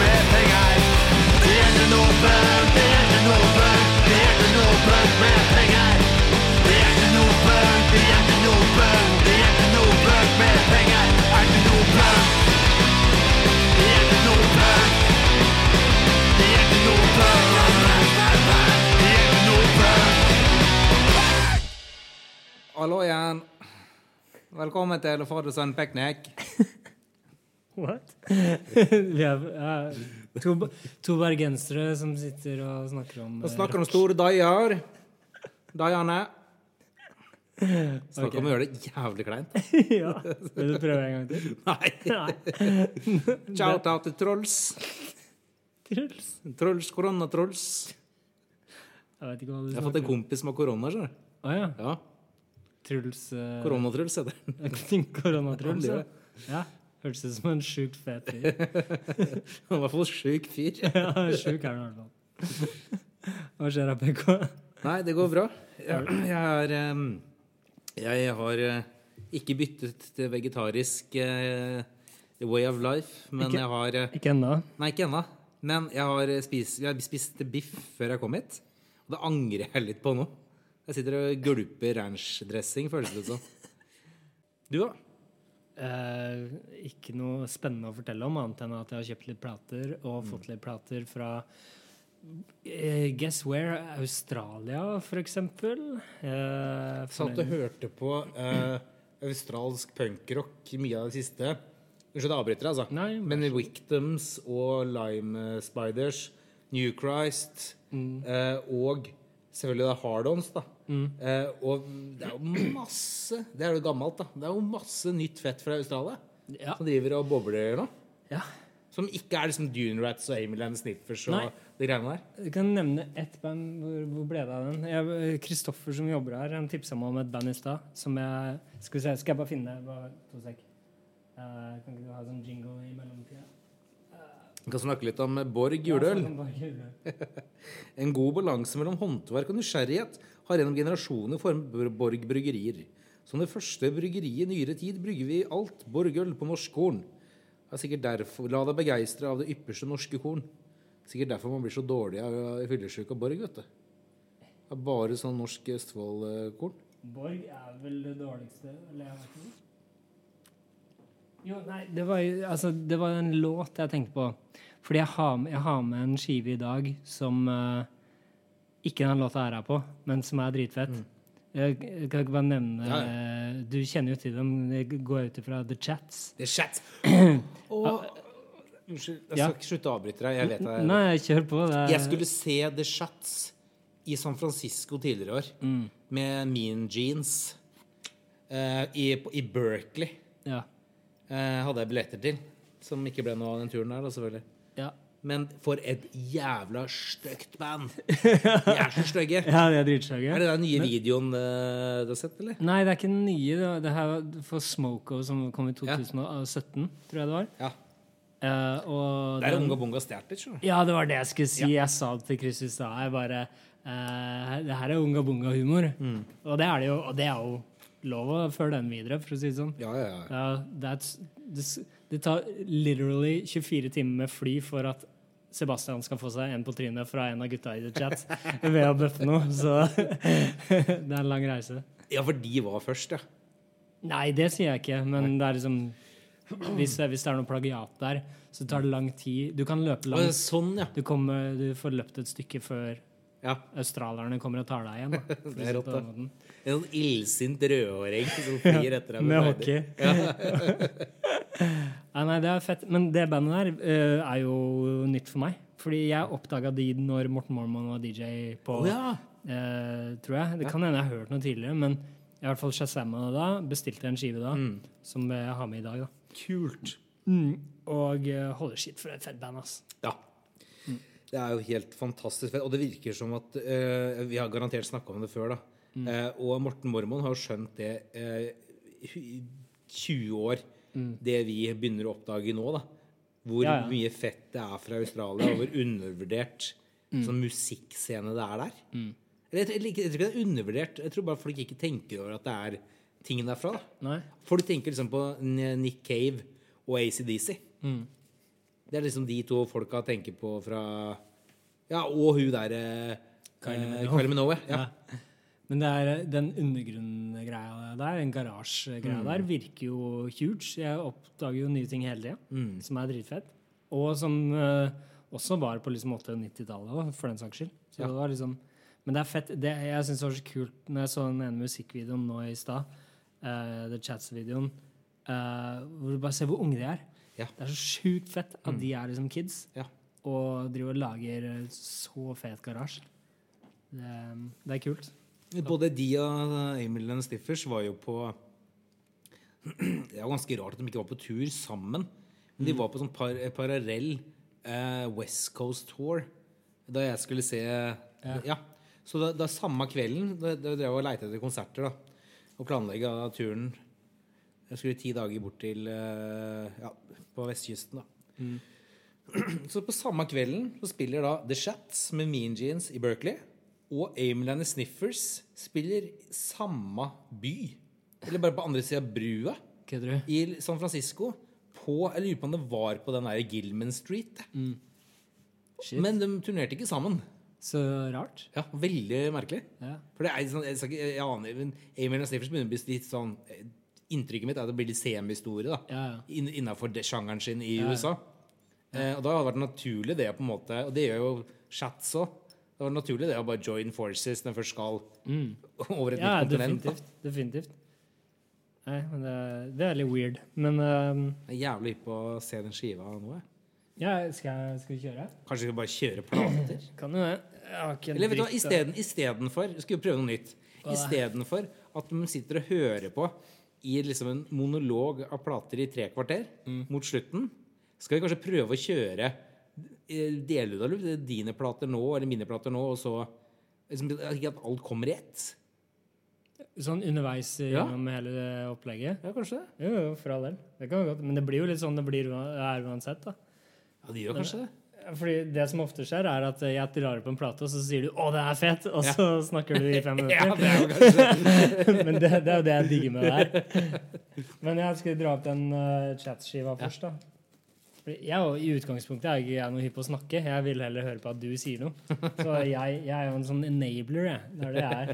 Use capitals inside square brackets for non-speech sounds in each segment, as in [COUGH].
med penger. Det er noe bønn, det er den åpen, det er noe bønn med penger. Det er noe bønn, det er den åpen, det er noe bønn med penger. Er den åpen? Det er ikke noe. Det er. Det er noe. Hallo igjen. Velkommen til og sønn Peknik. [LAUGHS] What? [LAUGHS] Vi er ja, to, to bergensere som sitter og snakker om Og snakker om store daier. Daiene. Snakker om å gjøre det jævlig kleint. [LAUGHS] ja. Vil du prøve en gang til? [LAUGHS] Nei. Shout-out til Trolls. Truls. Truls, Korona-Truls. Jeg vet ikke hva du snakker om. Jeg har fått en kompis med korona. skjønner du. Ja. Ja, Truls uh, Koronatruls heter den. Koronatruls, Ja, ja. Hørtes ut som en sjukt fet fyr. [LAUGHS] Han var i hvert fall sjuk fyr. [LAUGHS] ja, sjuk er han i hvert fall. Hva skjer da, PK? Nei, det går bra. [CLEARS THROAT] Jeg, jeg er Jeg har eh, ikke byttet til vegetarisk uh, way of life, men Ikke- jeg har uh, Ikke ennå. Nei, ikke ennå. Men jeg har spist, jeg har spist biff før jeg kom hit. Og det angrer jeg litt på nå. Jeg sitter og gulper ranchdressing, føles det som. [LAUGHS] Du, da? Eh, ikke noe spennende å fortelle om, annet enn at jeg har kjøpt litt plater og fått litt plater fra eh, Guess where? Australia, eksempel. Eh, Satt og hørte på eh, australsk punkrock mye av det siste. Unnskyld, jeg avbryter, altså. Nei, Men Victims og Lime Spiders, New Christ eh, og selvfølgelig da Hard-Ons, da. Eh, og det er jo masse Det er jo gammelt, da. Det er jo masse nytt fett fra Australia Ja. som driver og bobler nå. ja. Som ikke er liksom Dune Rats og Amiland Sniffers og Nei. de greiene der. Du kan nevne ett band. Hvor, hvor ble det av den? Jeg- Kristoffer som jobber her, han tipsa meg om et band i stad. Som jeg Skal vi se, skal jeg bare finne det? Bare to sek. Uh, kan ikke du ha sånn jingle i mellomtida? Vi kan snakke litt om Borg juleøl. Ja, sånn juleøl. [LAUGHS] En god balanse mellom håndverk og nysgjerrighet har gjennom generasjoner formet Borg bryggerier. Som det første bryggeriet i nyere tid brygger vi alt Borgøl på norsk korn. Det er sikkert derfor, La deg begeistre av det ypperste norske korn. Sikkert derfor man blir så dårlig av fyllesyk av Borg, vet du. Det er bare sånn norsk Østfold-korn. Borg er vel det dårligste Eller jeg vet ikke. Jo, nei, det var jo altså, Det var en låt jeg tenkte på. Fordi jeg har, jeg har med en skive i dag som eh, ikke den låta her er på, men som er dritfett. Jeg, jeg kan ikke bare nevne Ja, ja. Du kjenner jo til dem. Det går ut ifra The Chats. The Chats. [CLEARS THROAT] Og Unnskyld, jeg skal ikke slutte å avbryte deg. Jeg vet det. Nei, kjør på. Er, Jeg skulle se The Chats i San Francisco tidligere i år. Med Mean Jeans. uh, i, I Berkeley ja, Uh, hadde jeg billetter til. Som ikke ble noe av den turen der, da, selvfølgelig. Ja. Men for et jævla stygt band! [LAUGHS] De er så stygge. ja, de er dritstygge. Er det den nye videoen uh, du har sett, eller? Nei, det er ikke den nye. Det her var for Smoko, som kom i 2017, tror jeg det var. Ja. Uh, Det er den- Unga Bunga stjålet litt, skjønner du. Ja, det var det jeg skulle si. Jeg sa det til Chris i stad. Jeg bare uh, Det her er unga bunga-humor. Mm. Og det er det jo. Og det er jo lov å følge den videre, for å si det sånn. Ja, ja, ja. Uh, that's, det, det tar literally 24 timer med fly for at Sebastian skal få seg en på trynet fra en av gutta i The Chat [LAUGHS] ved å bøffe noe. Så [LAUGHS] det er en lang reise. Ja, for de var først, ja. Nei, det sier jeg ikke, men det er liksom hvis hvis det er noe plagiat der, så tar det lang tid. Du kan løpe langt. Sånn, ja. Du, kommer, du får løpt et stykke før ja. australierne kommer og tar deg igjen. Da, [LAUGHS] Det er det rått, da. En sånn illsint rødhåring som flyr etter deg. Med hockey. Nei, [LAUGHS] nei, det er fett. Men det bandet der eh, er jo nytt for meg. Fordi jeg oppdaga de når Morten Mormon var DJ på oh, ja. eh, Tror jeg. Det kan hende jeg har hørt noe tidligere, men i hvert fall shazamma det da. Bestilte en skive da, Mm. som jeg har med i dag. da. Kult. Og uh, holder shit for et fett band, ass. Ja. Det er jo helt fantastisk fett. Og det virker som at uh, Vi har garantert snakka om det før, da. Mm. Uh, og Morten Mormon har jo skjønt det uh, i 20 år, det vi begynner å oppdage nå, da. Hvor Mm. Ja, ja. mye fett det er fra Australia, og hvor undervurdert Mm. sånn musikkscene det er der. Mm. jeg, jeg, jeg tror ikke det er undervurdert. Jeg tror bare folk ikke tenker over at det er ting derfra. da. Nei? Folk tenker liksom på Nick Cave og ACDC. Det er liksom de to folka tenker på fra Ja, og hun derre Kylie eh, Minogue. Kylie Minogue. Ja. Ja. Men det er, den undergrunngreia der, den garasjegreia der, virker jo huge. Jeg oppdager jo nye ting hele tida, som er dritfett. Og som uh, også var på liksom 80- og 90-tallet for den saks skyld. Så Ja. det var liksom Men det er fett. Det, jeg syns det var så kult når jeg så den ene musikkvideoen nå i stad, uh, The Chats-videoen, uh, hvor du bare ser hvor unge de er. Ja. Det er så sjukt fett at de er liksom kids, Ja. og driver og lager eh, så fet garasje. Det, det er kult. Både de og Emil and Stiffers var jo på [CLEARS THROAT] Det er ganske rart at de ikke var på tur sammen. Men de var på sånn par, parallell eh, West Coast Tour da jeg skulle se Ja. Så da, da samme kvelden da, da drev jeg og leita etter konserter da, og planlegga turen Jeg skulle ti dager bort til eh, Ja, på vestkysten, da. Så på samme kvelden så spiller da The Shats med Mean Jeans i Berkeley. Og Ameland Sniffers spiller samme by. Eller bare på andre sida av brua Kødder i San Francisco. På, jeg lurer på om det var på den der Gilman Street. Shit. Men de turnerte ikke sammen. Så rart. Ja, Veldig merkelig. Ja. For det er sånn, jeg, jeg aner men Ameland Sniffers begynner å bli litt sånn eh, Inntrykket mitt er at det blir litt semihistorie Ja, ja. innafor sjangeren sin i Ja. USA. Eh, og da hadde det vært naturlig det på en måte Og det gjør jo Chats òg. Det var naturlig det å bare join forces når jeg først skal over et Mm. Ja, nytt kontinent. definitivt. definitivt. Nei, men det, det er litt weird. Men um, Jeg er jævlig hypp på å se den skiva nå. jeg. ja, skal, skal vi kjøre? Kanskje vi skal bare kjøre plater? [CLEARS THROAT] Kan jo det. Eller vet du hva, istedenfor skal vi prøve noe nytt. Istedenfor at de sitter og hører på i liksom en monolog av plater i tre kvarter Mm. mot slutten, skal vi kanskje prøve å kjøre eh, deler av det, dine plater nå eller mine plater nå, og så liksom, Ikke at alt kommer i ett. Sånn underveis Ja. hele det opplegget? Ja, kanskje det? Jo, jo, for all del. Det kan være godt. Men det blir jo litt sånn det blir det er uansett, da. Ja, det gjør kanskje det. Fordi det som ofte skjer, er at jeg drar opp en plate, og så sier du 'Å, det er fett', og så snakker du i fem [LAUGHS] minutter. Ja, det er jo kanskje [LAUGHS] Men det, det er jo det jeg digger med det her. Men jeg skal dra opp den uh, chatskiva først, da. Jeg I utgangspunktet er ikke jeg noe hypp på å snakke. Jeg vil heller høre på at du sier noe. Så jeg, jeg er jo en sånn enabler, jeg. Det er det jeg er.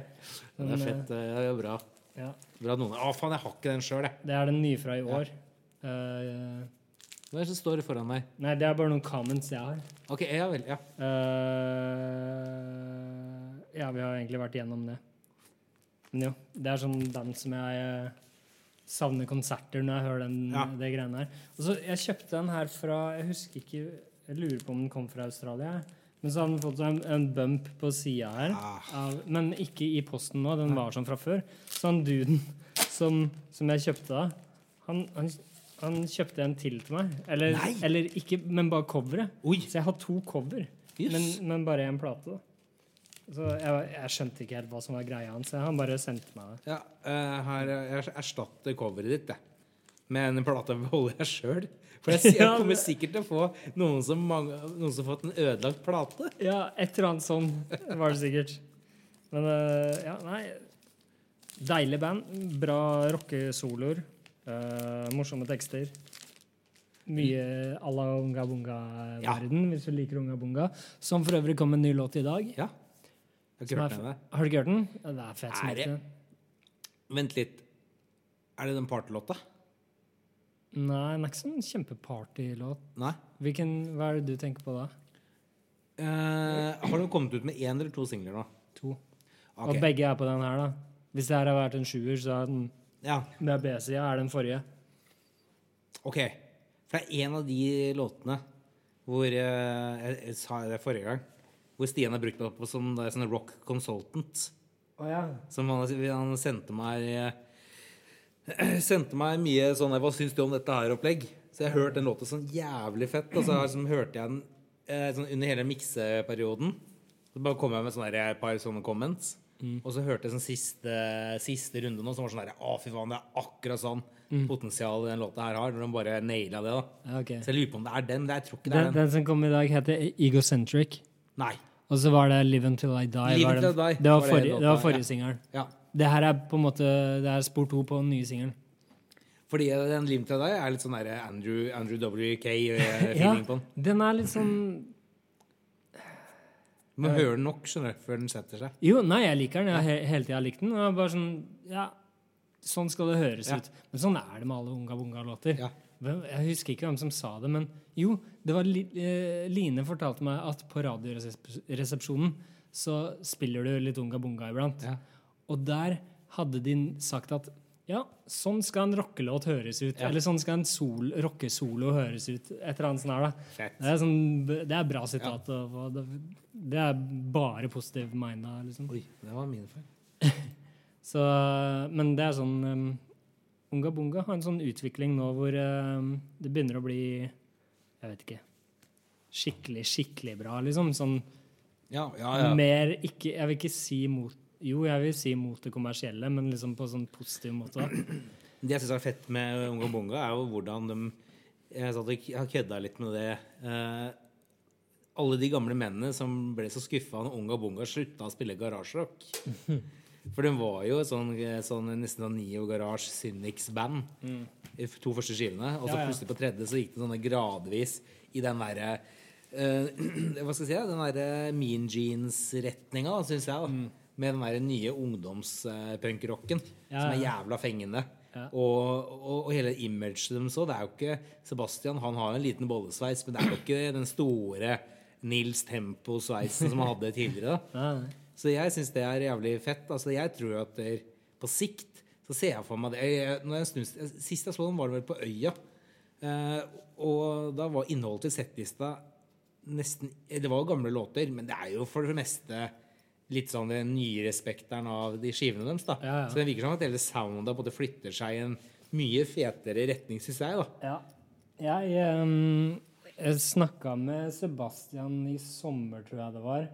Det er fett. Det er bra. Ja, Bra noen Å, faen, jeg har ikke den sjøl, jeg. det er den nye fra i år. Eh, Hva er det som står foran deg? nei, det er bare noen comments jeg har. Ok, ja vel. Ja. Uh, ja, vi har egentlig vært igjennom det. Men jo, det er sånn band som jeg eh, savner konserter når jeg hører den, Ja. det greiene her. Og så, Jeg kjøpte den her fra Jeg husker ikke Jeg lurer på om den kom fra Australia. Men så hadde den fått en, en bump på sida her. Ah. Av, men ikke i posten nå. Den var sånn fra før. Så han duden som, som jeg kjøpte da, han, han, han kjøpte en til til meg. Eller, Nei! eller ikke, men bare coveret. Oi! Så jeg har to cover, Yes. men, men bare én plate. da. Så jeg, jeg skjønte ikke helt hva som var greia hans. så Han bare sendte meg det. Ja, eh, her, jeg erstatter coveret ditt jeg. med en plate jeg beholder jeg sjøl. For jeg, sier- [LAUGHS] jeg Ja, kommer men- sikkert til å få noen som, mange, noen som har fått en ødelagt plate. Ja, et eller annet sånn var det sikkert. Men eh, ja, nei Deilig band. Bra rockesoloer. Eh, morsomme tekster. Mye à la Unga Bunga-verden, hvis du liker Unga Bunga. Som for øvrig kom med en ny låt i dag. Ja. Har ikke hørt den. Har du ikke hørt den? Ja, det er fett som Er det- Vent litt. Er det den partylåta? Nei, den er ikke sånn kjempepartylåt. Hvilken, hva er det du tenker på da? Uh, har du kommet ut med én eller to singler nå? To. Okay. Og begge er på den her, da. Hvis det her har vært en sjuer, så er den Ja, med B-sida er den forrige. ok. For det er en av de låtene hvor eh, Jeg, sa det forrige gang. Hvor Stian har brukt meg på som det er sånn rock consultant. Oh, ja. Som han, han sendte meg eh, [CLEARS THROAT] Sendte meg mye sånn Hva syns du om dette her opplegg? Så jeg hørte den låta sånn jævlig fett. Og så liksom hørte jeg den eh, sånn under hele mikseperioden. Så bare kom jeg med sånne et par sånne comments. Og så hørte jeg sånn siste, siste runde nå, som var sånn der Å, fy faen, det er akkurat sånn potensial den låta her har. Når de bare naila det. da Okay. Så jeg lurer på om det er den. Det jeg tror ikke det Den, er den. den som kom i dag, heter Egocentric. Nei. Og så var det Live Until I Die. Live var Until I Die Det var var forrige, låta, det var ja. forrige singelen. Ja. Det her er på en måte Det er spor to på den nye singelen. Fordi den Live Until I Die er litt sånn der Andrew, Andrew [LAUGHS] Ja, WK-feeling på den. den er litt sånn Du hører den nok skjønner før den setter seg. Jo, nei, jeg liker den. Jeg har he hele tida likt den. Og bare sånn Ja, sånn skal det høres Ja. ut. Men sånn er det med alle Unga Bunga-låter. Ja. Jeg husker ikke hvem som sa det, men jo, det var eh, Line fortalte meg at på Radioresepsjonen så spiller du litt Unga Bunga iblant. Ja. Og der hadde de sagt at ja, sånn skal en rockelåt høres ut. Ja. Eller sånn skal en sol, rockesolo høres ut. Et eller annet sånt her, da. Det er, sånn, det er bra sitat. Ja. det, det er bare positive minda, liksom. Oi, det var mine feil. [LAUGHS] Så, men det er sånn um, Unga Bunga har en sånn utvikling nå hvor um, det begynner å bli Jeg vet ikke Skikkelig, skikkelig bra, liksom. Sånn Ja, ja, ja. mer ikke Jeg vil ikke si mot Jo, jeg vil si mot det kommersielle, men liksom på sånn positiv måte. Det jeg syns er fett med Unga Bonga, er jo hvordan de Jeg satt og kødda litt med det. Eh, alle de gamle mennene som ble så skuffa når Unga Bonga slutta å spille garasjerock. [LAUGHS] For den var jo sånn, sånn nesten sånn Neo Garage Cynics-band. De to første skivene. Og så Ja, ja. plutselig på tredje så gikk det sånne gradvis i den derre eh, [CLEARS THROAT] Hva skal jeg si? Den derre Mean Jeans-retninga, syns jeg. da Med den der nye ungdomspunkrocken Ja, som er jævla fengende. Ja. Og, og, og hele imaget deres så, det er jo ikke Sebastian han har en liten bollesveis, men det er jo ikke den store Nils Tempo-sveisen som han hadde tidligere. da. Så jeg syns det er jævlig fett. Altså, jeg tror at der, på sikt så ser jeg for meg det jeg, når jeg snus, Sist jeg så den, var det vel på Øya. Eh, og da var innholdet til settlista nesten Det var jo gamle låter, men det er jo for det meste litt sånn den nye respekteren av de skivene deres. da Ja, ja. Så det virker som at hele soundet både flytter seg i en mye fetere retning, syns jeg. da Ja. Jeg, um, jeg snakka med Sebastian i sommer, tror jeg det var.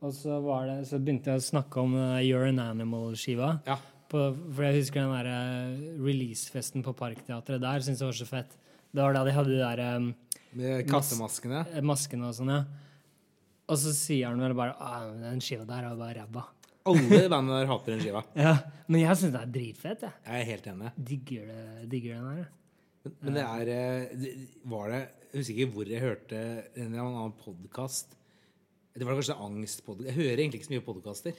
Og så, var det, så begynte jeg å snakke om uh, You're an Animal-skiva. Ja. For jeg husker den der uh, releasefesten på Parkteatret der. Syns jeg var så fett. Det var da de hadde de der um, Med kattemaskene. maskene og sånn, ja. Og så sier han vel bare ah, den skiva der er bare ræva. Alle bandene der hater den skiva. [LAUGHS] Ja, men jeg syns det er dritfett, jeg. Jeg er helt enig. Digger, det, digger den her. Men, men det er eh, det- Var det Jeg husker ikke hvor jeg hørte en eller annen podkast. Det var kanskje angstpodkast. Jeg hører egentlig ikke så mye podkaster.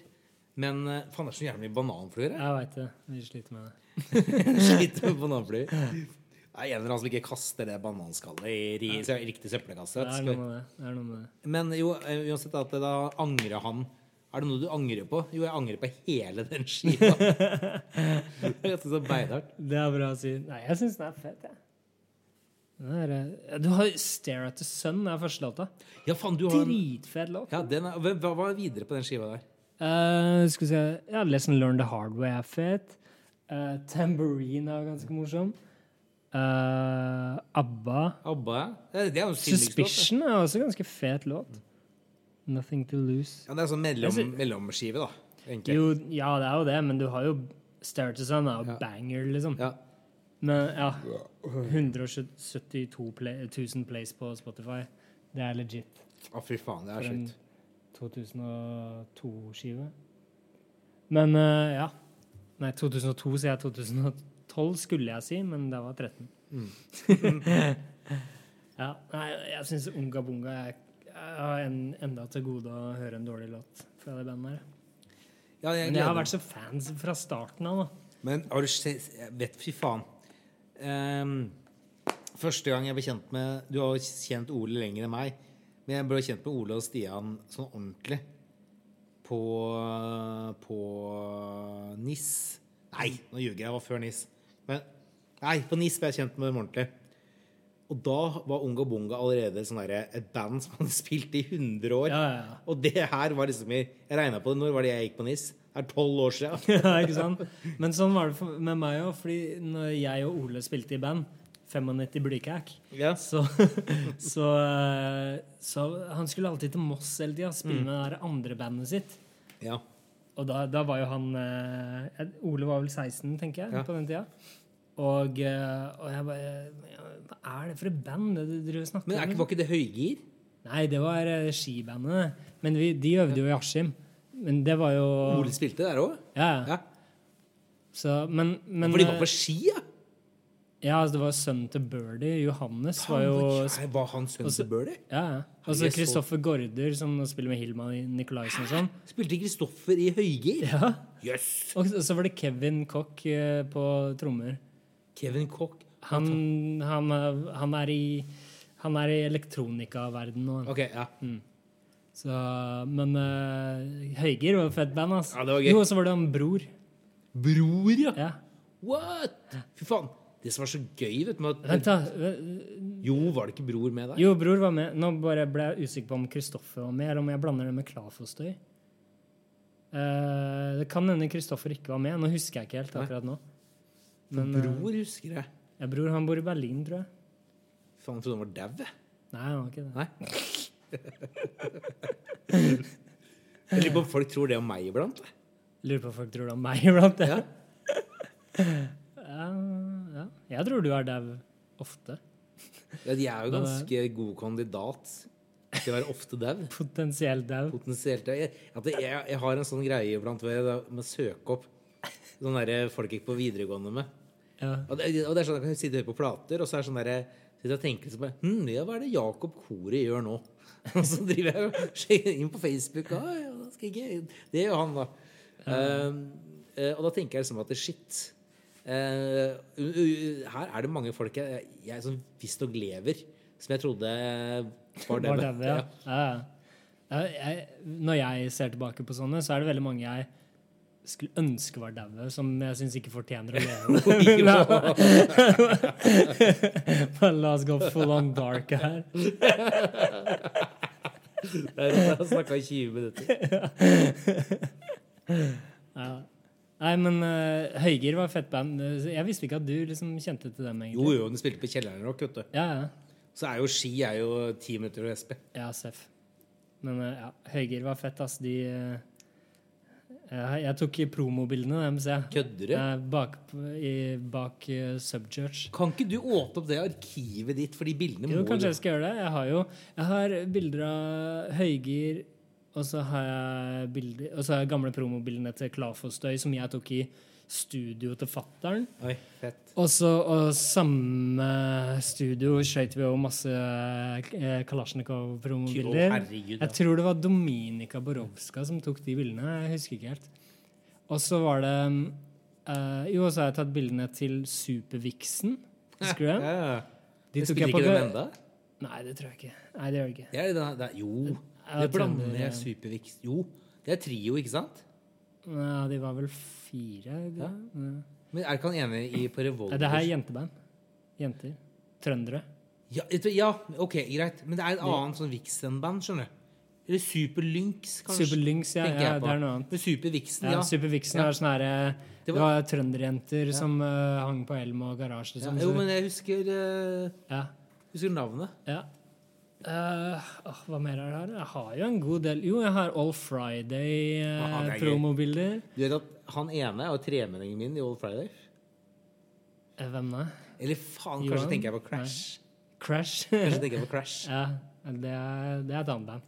Men eh, faen, det er så jævlig bananfluer. jeg. Jeg veit det. Vi sliter med det. [LAUGHS] Sliter med bananfluer. [LAUGHS] Det er en eller annen som ikke kaster det bananskallet i ri- så- riktig søppelkasse. Det er noe med det. det, er noe med det. Men jo, eh, uansett at da angrer han Er det noe du angrer på? Jo, jeg angrer på hele den skiva. [LAUGHS] det er så beinhardt. Det er bra å si. Nei, jeg syns den er fet, jeg. Er, eh, Du har 'Stare at the Sun' er første låta. Ja, faen, du har Dritfet låt. ja, den er, hva, var videre på den skiva der? Uh, skal vi se ja, 'Lesson Learned the Hard Way' er fet. Uh, 'Tambourine' er ganske morsom. Eh, ABBA. ABBA, ja. Det er- jo en. 'Suspicion' er også ganske fet låt. 'Nothing to Lose'. Ja, det er sånn mellom, mellomskive, da. Egentlig. Jo, ja, det er jo det, men du har jo Sun' er jo Ja. banger, liksom. Ja. Men ja 172 play, 000 plays på Spotify. Det er legit. Å, fy faen, det er For en 2002-skive. Men uh, ja. Nei, 2002 sier jeg 2012 skulle jeg si, men det var 13. [LAUGHS] ja, nei, jeg syns Unga Bunga Jeg, jeg har en, enda til gode å høre en dårlig låt fra det bandet her. Ja, jeg Men jeg har vært så fans fra starten av, da. Men har du sett jeg vet, Fy faen. Um, første gang jeg ble kjent med Du har jo kjent Ole lenger enn meg. Men jeg ble kjent med Ole og Stian sånn ordentlig på På NIS. Nei, nå ljuger jeg. Det var før NIS. Men, nei, på NIS ble jeg kjent med dem ordentlig. Og da var Unga Bunga allerede sånn derre- et band som hadde spilt i 100 år. Ja, ja. Og det her var liksom Jeg regna på det. Når var det jeg gikk på NIS? Det er tolv år siden. [LAUGHS] ja, ikke sant? Men sånn var det med meg òg, fordi når jeg og Ole spilte i band, 95 Blykæk, Ja. så, [LAUGHS] så, eh, så Han skulle alltid til Moss hele tida, spille med det andre bandet sitt. ja. Og da, da var jo han eh, Ole var vel 16, tenker jeg, på den tida. Og, eh, og jeg bare Hva er det for et band du driver og snakker Men er, ikke- var ikke det høygir? Nei, det var eh, skibandet. Men vi, de øvde jo i Askim. Men det var jo Ole spilte der òg? Ja, ja. Så, men, men For de var eh, på ski, ja? Ja, altså, det var sønnen til Birdie. Johannes var jo var, var han sønnen til Birdie? Ja, ja. Jeg så- Kristoffer Gaarder, som spiller med Hilma Nikolaisen og sånn. Spilte Kristoffer i høygir? Ja. Jøss! Og så var det Kevin eh, på trommer. Kevin Koch. Han, han, han er i han er i elektronikaverdenen nå. Ok, ja. Så, men uh, Høygir var et fett band, altså. Ja, det var gøy. Jo, og så var det han Bror. Bror, ja! Ja. What?! Fy faen. Det som var så gøy, vet du med at. Jo, var det ikke Bror med der? Jo, Bror var med. Nå bare ble jeg usikker på om Kristoffer var med, eller om jeg blander det med Klafostøy. Uh, det kan hende Kristoffer ikke var med. Nå husker jeg ikke helt akkurat nå. Men eh, Bror husker jeg. ja, Bror han bor i Berlin, tror jeg. Faen, trodde han var dau. jeg. Nei, han var ikke det. Nei. Jeg lurer på om folk tror det om meg iblant. jeg. Lurer på om folk tror det om meg iblant. Ja. Ja, ja. Jeg tror du er dau ofte. Ja, de er jo Men, ganske god kandidat til å være ofte dau. Potensielt dau. Potensielt dau. Jeg, jeg, jeg har en sånn greie iblant med å søke opp sånne der folk gikk på videregående med. Ja. Og det, og det er sånn at jeg kan sitte og høre på plater, og så er det sånn der, sitter og tenker på hm, ja, Hva er det Jakob Kori gjør nå? [LAUGHS] Og så driver jeg og sjekker inn på Facebook. Ah, ja, det, skal jeg ikke. Det gjør han, da. Um, eh, og da tenker jeg liksom at det shit Uh, uh, Her er det mange folk jeg, jeg som visstnok lever, som jeg trodde var ja. ja. ja jeg, når jeg ser tilbake på sånne, så er det veldig mange jeg skulle ønske var daue, som jeg syns ikke fortjener å [LAUGHS] leve. Men [LAUGHS] la oss gå full on dark her. [LAUGHS] Jeg har snakka i 20 minutter. Ja. Nei, men uh, Høygir var fett band. Jeg visste ikke at du liksom kjente til dem, egentlig. jo, jo, den spilte på Kjelleren Rock, vet du. Ja, ja. Så er jo Ski er jo ti minutter fra SP. Ja, Seff. Men uh, ja, Høygir var fett, ass. De eh, jeg, tok promobildene deres, jeg. Kødder du? Eh, bak i, bak eh, Subchurch. Kan ikke du åpne opp det arkivet ditt, for de bildene Jo, kanskje jeg skal gjøre det. Jeg har jo jeg har bilder av Høygir, og så har jeg bilder Og så har jeg gamle promobildene til Klafostøy, som jeg tok i studio til fattern. Og så og samme studio skøyt vi over masse eh, Kalasjnikov-promobilder. Jeg tror det var Dominika Borowska som tok de bildene. Jeg husker ikke helt. Og så var det uh, Jo, så har jeg tatt bildene til Supervixen. Husker du den? Ja, ja. De spiller ikke den enda? Nei, det tror jeg ikke. Nei, det gjør det ikke. Det er det, det er, jo, det blander jeg Supervix Jo, det er trio, ikke sant? Nei, de var vel fire? Ja. Ja. Men er ikke han enig i på Revolver? Ja, det her er jenteband. Jenter. Trøndere. Ja, ja, ok, greit. Men det er et annet sånn Vixen-band, skjønner du. Eller Superlynx, kanskje. Superlynx, ja, ja, det er noe annet. Men Supervixen, Ja, ja. Supervixen Ja. er sånn her Det var- var trønderjenter som uh, hang på Elm og garasje. ja. Liksom. Jo, men jeg husker, uh, ja. husker navnet. ja. Eh, åh, hva mer er det her? Jeg har jo en god del Jo, jeg har All. Friday-promobilder. Du vet at han ene er jo tremenningen min i All Friday. Eh, hvem da? Eller faen, Johan? kanskje tenker jeg på Crash. Crash. Kanskje tenker jeg på Crash. [LAUGHS] ja, det er, det er et annet band.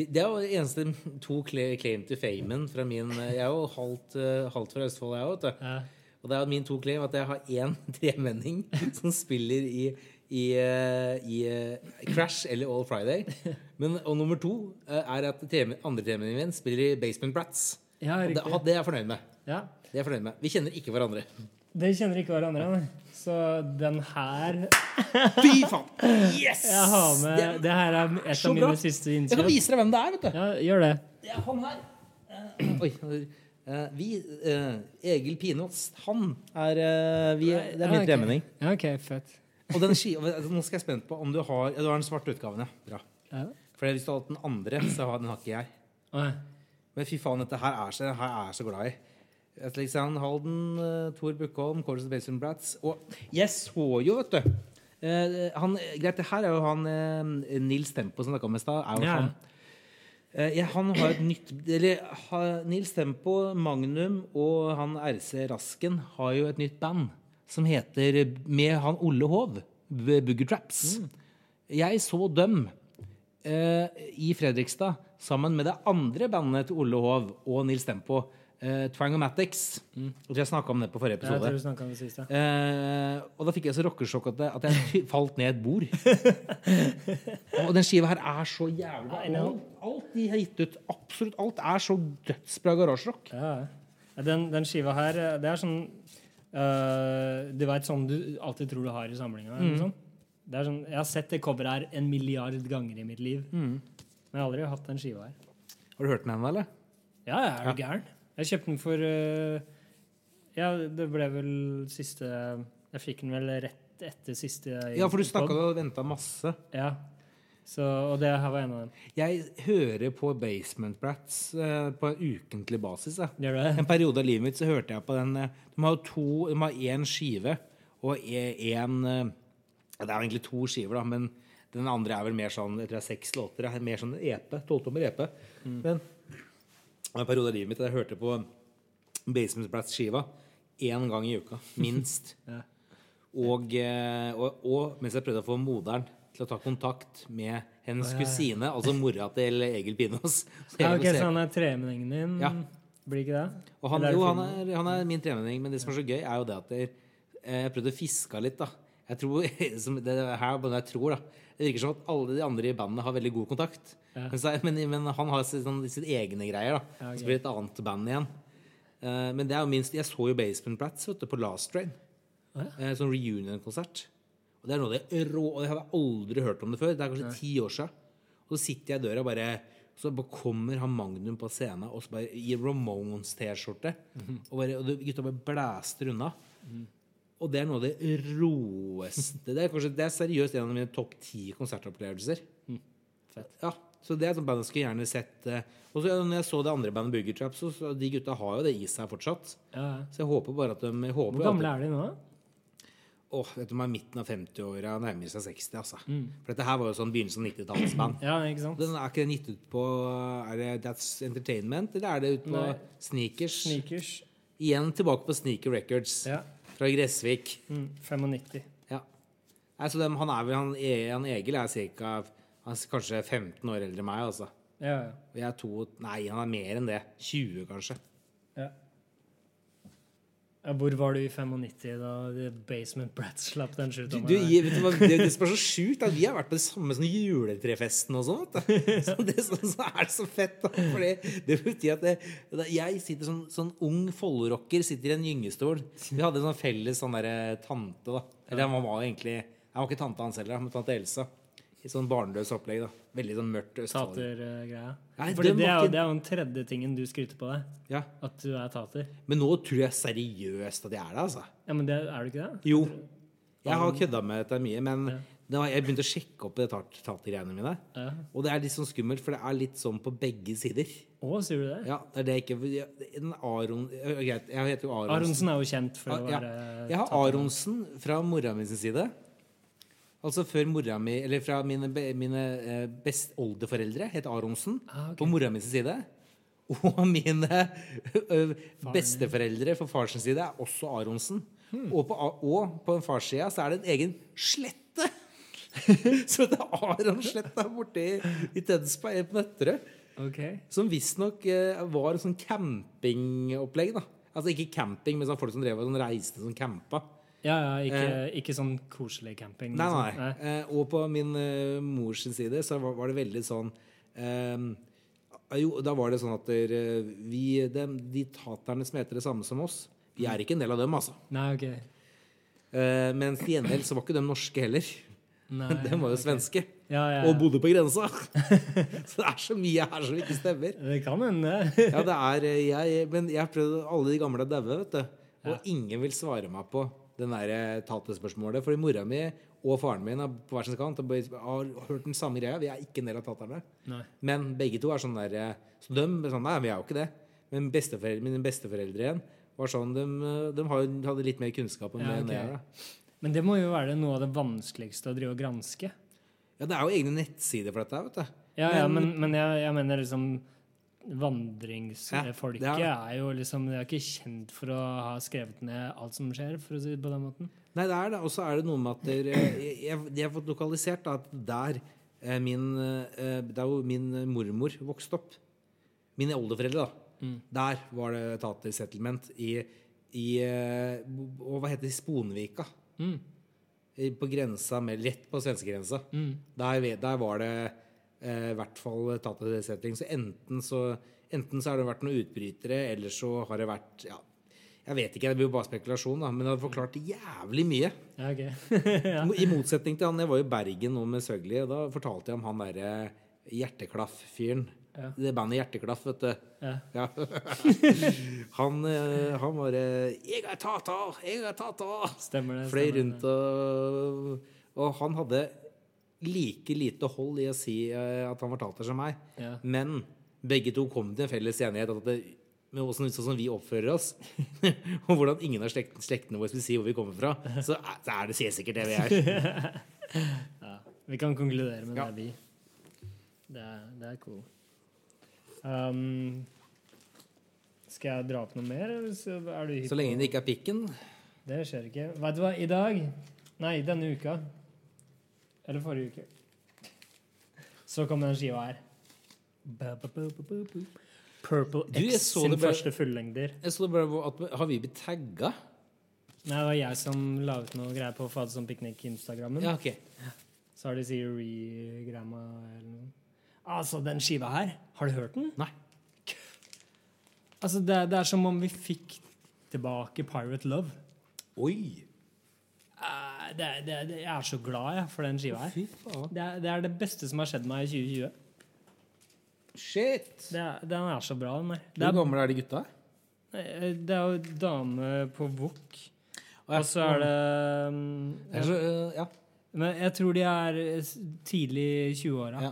Det er jo det eneste to claim to famen fra min Jeg er jo halvt, eh, halvt fra Østfold, jeg òg. Ja. Og det er jo min to claim at jeg har én [LAUGHS] tremenning som spiller i, i, eh, i eh, Crash eller All Friday. [LAUGHS] Men, og nummer to eh, er at treme, andre temaene mine spiller i Basement Brats. ja, Og det, det er jeg fornøyd med. Ja. Det er jeg fornøyd med. Vi kjenner ikke hverandre. Det kjenner ikke hverandre, nei. Så den her [LAUGHS] Fy faen! Yes! Jeg har med Det- her er et av mine siste Jeg kan vise deg hvem det er, vet du. Ja, gjør det. Det er han her. Uh, [CLEARS THROAT] Oi. Uh, vi uh, Egil Pinås, han er uh, vi, Det er min ok. tremenning. Ja, OK, fett. Og den ski, nå skal jeg spent på om du har Ja, du har den svarte utgaven, ja. Bra. Ja. For hvis du har hatt den andre, så har den har ikke jeg. Men fy faen, dette her er så, her er så glad i. Alexander Halden, uh, Tor Bukkholm, Chorus Basin Brats. Og jeg så jo, vet du eh, han, Greit, det her er jo han eh, Nils Tempo som snakka om i stad. er jo Ja. han. Eh, ja, han har et nytt Eller ha, Nils Tempo, Magnum og han RC Rasken har jo et nytt band som heter Med han Olle Hov, Boogertraps. Mm. Jeg så dem eh, i Fredrikstad sammen med det andre bandet til Olle Hov og Nils Tempo. Uh, Twangomatics. Jeg tror jeg snakka om det på forrige episode. du om det siste. Eh, og da fikk jeg så rockesjokk at, at jeg [LAUGHS] falt ned et bord. [LAUGHS] og den skiva her er så jævlig. Alt, alt de har gitt ut, absolutt alt, er så dødsbra garasjerock. Ja, ja. Den, den skiva her, eh, det er sånn øh, Du veit sånn du alltid tror du har i samlinga? Mm. sånn? Sånn, jeg har sett det coveret her en milliard ganger i mitt liv. Mm. Men jeg har aldri hatt den skiva her. Har du hørt den ennå, eller? Ja, jeg er du gæren? Jeg kjøpte den for uh, Ja, det ble vel siste Jeg fikk den vel rett etter siste Ja, for du snakka og venta masse. Ja. Så, og det her var en av dem. Jeg hører på Basement Brats uh, på en ukentlig basis. En periode av livet mitt så hørte jeg på den uh, De har jo to De har én skive og én Det er jo egentlig to skiver, da, men den andre er vel mer sånn Jeg tror det er seks låter. Er mer sånn EP. Tolvtommer EP. Men en periode av livet mitt da jeg hørte på Basement Brats-skiva én gang i uka. Minst. [LAUGHS] Ja. Og, eh, og, og mens jeg prøvde å få moderen til å ta kontakt med hennes kusine, altså mora til Egil Pinås. [LAUGHS] Ja, okay, ok, Så han er tremenningen din? Ja. Blir ikke det? og han, er det jo, han er, han er min tremenning, men det som er så gøy, er jo det at eh, jeg prøvde å fiske litt. da. Jeg tror, [LAUGHS] som det her er jeg tror da, Det virker som at alle de andre i bandet har veldig god kontakt. Ja. Men, så, men, han har sånn, sitt egne greier. da. Ja, okay. Så blir det et annet band igjen. Uh, men det er jo minst, jeg så jo Basement Brats du, på Last Train. Ja. Uh, sånn reunion-konsert. Og det er noe det rå Og jeg hadde aldri hørt om det før. Det er kanskje ti år siden. Og så sitter jeg i døra og bare Så bare kommer han Magnum på scenen og så bare i Ramones-T-skjorte. Og, bare, og gutta bare blæster unna. Og det er noe av det råeste Det er, kanskje, det er seriøst en av mine topp ti konsertopplevelser. Fett. Ja, så det er et band jeg skulle gjerne sett. eh, Og så når jeg så det andre bandet Boogie Traps, så, så de gutta har jo det i seg fortsatt. Ja. Så jeg håper bare at de håper Hvor gamle de- er de nå? Åh, vet du, de er midten av 50-åra, nærmer seg 60, altså. For dette her var jo sånn begynnelsen av 90-tallsband. [CLEARS THROAT] Ja, ikke sant? Den er ikke den gitt ut på Er det That's Entertainment, eller er det ut på Nei. Sneakers? Sneakers. Igjen tilbake på Sneaker Records Ja. fra Gressvik. Mm, 95. Ja. Nei, så dem, han er vel han, E- han Egil er cirka Han er kanskje 15 år eldre enn meg, altså. Ja, ja. Jeg er to Nei, han er mer enn det. 20, kanskje. ja. Ja, Hvor var du i 95 da The Basement Brats slapp den Du, sjutommeren? du, vet du hva, det, det som er så sjukt, at vi har vært på det samme sånn juletrefesten og sånt. Så, det, så, så er det så fett. Da, fordi det betyr at det, jeg sitter sånn, sånn ung follorocker sitter i en gyngestol. Vi hadde en sånn felles sånn der, tante. da Eller han var egentlig Han var ikke tante hans heller, men tante Elsa. I sånn barnløs opplegg. da Veldig sånn mørkt Tatergreia? Nei, det det er jo den tredje tingen du skryter på deg. Ja. At du er tater. Men nå tror jeg seriøst at jeg er det, altså. Ja, men det, er du ikke det? Jo. Jeg har kødda med dette mye, men Ja. det jeg begynte å sjekke opp det tat- tatergreiene mine. Ja. Og det er litt sånn skummelt, for det er litt sånn på begge sider. Å, sier du det? Ja, det er det ikke Aron Greit, jeg heter jo Aronsen. Aronsen er jo kjent for å Ja, være Jeg har. Aronsen fra mora mi sin side. Altså før mora mi Eller fra mine, mine eh, best oldeforeldre het Aronsen. Ah, okay. På mora mi sin side. [LAUGHS] Og mine ø, besteforeldre for fars side er også Aronsen. Hmm. Og, på, og på en farssida så er det en egen slette! [LAUGHS] så det er Aronsletta borte i, i Tønsberg, på Nøtterøy. Okay. Som visstnok eh, var en sånn campingopplegg. da Altså ikke camping, men sånn folk som drev og sånn reiste som campa. Ja, ja, ikke, ikke sånn koselig camping. Nei, liksom. nei. Eh, og på min eh, mors side så var, var det veldig sånn eh, Jo, da var det sånn at der, eh, vi, de, de taterne som heter det samme som oss, vi er ikke en del av dem, altså. Nei, ok. Eh, mens til gjengjeld så var ikke de norske heller. Nei, [LAUGHS] De var jo okay. svenske. Ja, ja, Og bodde på grensa. [LAUGHS] så det er så mye her som ikke stemmer. Det kan hende. Ja, det er eh, jeg, Men jeg har prøvd Alle de gamle daue, vet du. Og ingen vil svare meg på den der taterspørsmålet, tatespørsmålet. Fordi mora mi og faren min er på hver sin kant har har hørt den samme greia. Vi er ikke en del av taterne. Nei. Men begge to er sånn der eh, Så de er sånn Nei, vi er jo ikke det. Men besteforeldre, mine besteforeldre igjen var sånn De, eh, de hadde litt mer kunnskap om Ja, det enn ok. jeg. Men det må jo være noe av det vanskeligste å drive og granske. Ja, det er jo egne nettsider for dette, vet du. Ja, ja, Men- men, men jeg, jeg mener liksom Vandringsfolket Ja, det er jo liksom De er ikke kjent for å ha skrevet ned alt som skjer, for å si det på den måten. Nei, det er det. Og så er det noe med at der, jeg, jeg, jeg har fått lokalisert da, at der eh, min, Det der hvor min mormor vokste opp Mine oldeforeldre, da. Der var det tatersettlement i, i eh, og Hva heter det? Sponvika. Mm. På grensa med, Rett på svenskegrensa. Der, der var det eh, i hvert fall tatt av det setting. Så enten så Enten så har det vært noen utbrytere, eller så har det vært ja, Jeg vet ikke, det blir jo bare spekulasjon, da, men det hadde forklart jævlig mye. Ja, okay. [LAUGHS] ja. I motsetning til han, jeg var i Bergen nå med Søgli, og da fortalte jeg om han derre Hjerteklaff-fyren. Ja. Det bandet Hjerteklaff, vet du. Ja. [LAUGHS] Han, eh, han var eh, 'Jeg er tater! Jeg er tater!' Stemmer det. Fløy rundt og Og han hadde like lite hold i å si eh, at han var tater som meg. Ja. Men begge to kom til en felles enighet at det, med hvordan, sånn som vi oppfører oss, [LAUGHS] og hvordan ingen av slekt, slektene våre vil si hvor vi kommer fra, så er, så er det sikkert det vi er. [LAUGHS] Ja. Vi kan konkludere med Ja. det, vi. Det er, det er cool. Um, skal jeg dra opp noe mer, så er du Så lenge det ikke er pikken. Det skjer ikke. Vet du hva, i dag Nei, denne uka. Eller forrige uke. Så kom den skiva her. Ba, ba. Purple Du, X så sin bare- første fullengder. Jeg så bare at, Har vi blitt tagga? Nei, det var jeg som la ut noe greier på Fadde som piknik-instagrammen. Ja, ok. Så har de sier re-gramma eller noe. Altså, den skiva her, har du hørt den? Nei. Altså, det, det er som om vi fikk tilbake Pirate Love. Oi! Eh, det, det, jeg er så glad jeg, for den skiva her. Det er, det er det beste som har skjedd meg i 2020. Shit! Det er, den er så bra, den der. Hvor er, gamle er de gutta? det er jo dame på Vok. Og så er det um, er så, øh, ja. Men jeg tror de er tidlig i 20-åra. Ja.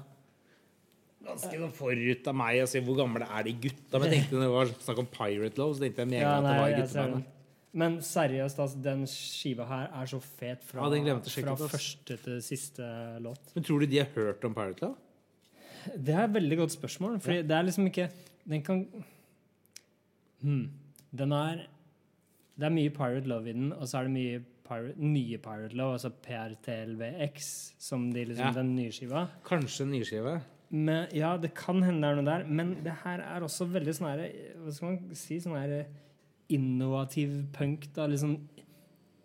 Ganske sånn forut av meg å si hvor gamle er de gutta. Men jeg tenkte når det var snakk om Pirate Love, så tenkte jeg med en Ja, at det var jeg den. Men seriøst, altså, den skiva her er så fet fra, Ja, fra ut, første til siste låt. Men tror du de har hørt om Pirate Love? Det er et veldig godt spørsmål, for det er liksom ikke Den kan hmm. Den er Det er mye Pirate Love i den, og så er det mye pirate, nye Pirate Love, altså PRTLVX, som de liksom, Ja. den nye skiva. Kanskje den nye Men, ja, det kan hende det er noe der, men det her er også veldig sånn herre Hva skal man si? Sånn innovativ punk, da. Liksom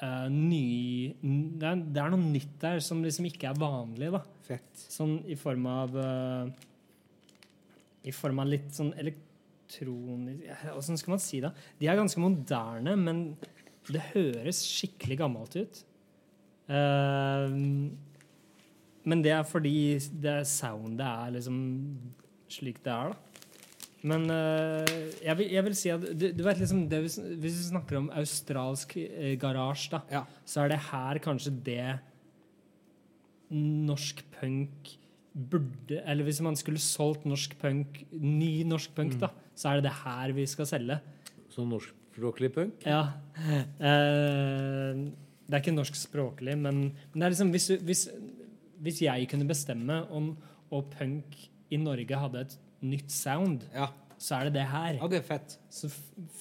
uh, ny det er, det er noe nytt der som liksom ikke er vanlig, da. Fett. Sånn i form av uh, I form av litt sånn elektronisk Åssen skal man si det? De er ganske moderne, men det høres skikkelig gammelt ut. Uh, men det er fordi det soundet er liksom slik det er, da. Men uh, jeg, vil, jeg vil si at du, du vet liksom det, Hvis hvis vi snakker om australsk uh, garasje, da, Ja. så er det her kanskje det norsk punk burde Eller hvis man skulle solgt norsk punk, ny norsk punk, da, så er det det her vi skal selge. Som norskspråklig punk? Ja. Uh, det er ikke norskspråklig, men, men det er liksom hvis, hvis, hvis jeg kunne bestemme om og punk i Norge hadde et nytt sound, Ja. så er det det her. ja, det er fett. Så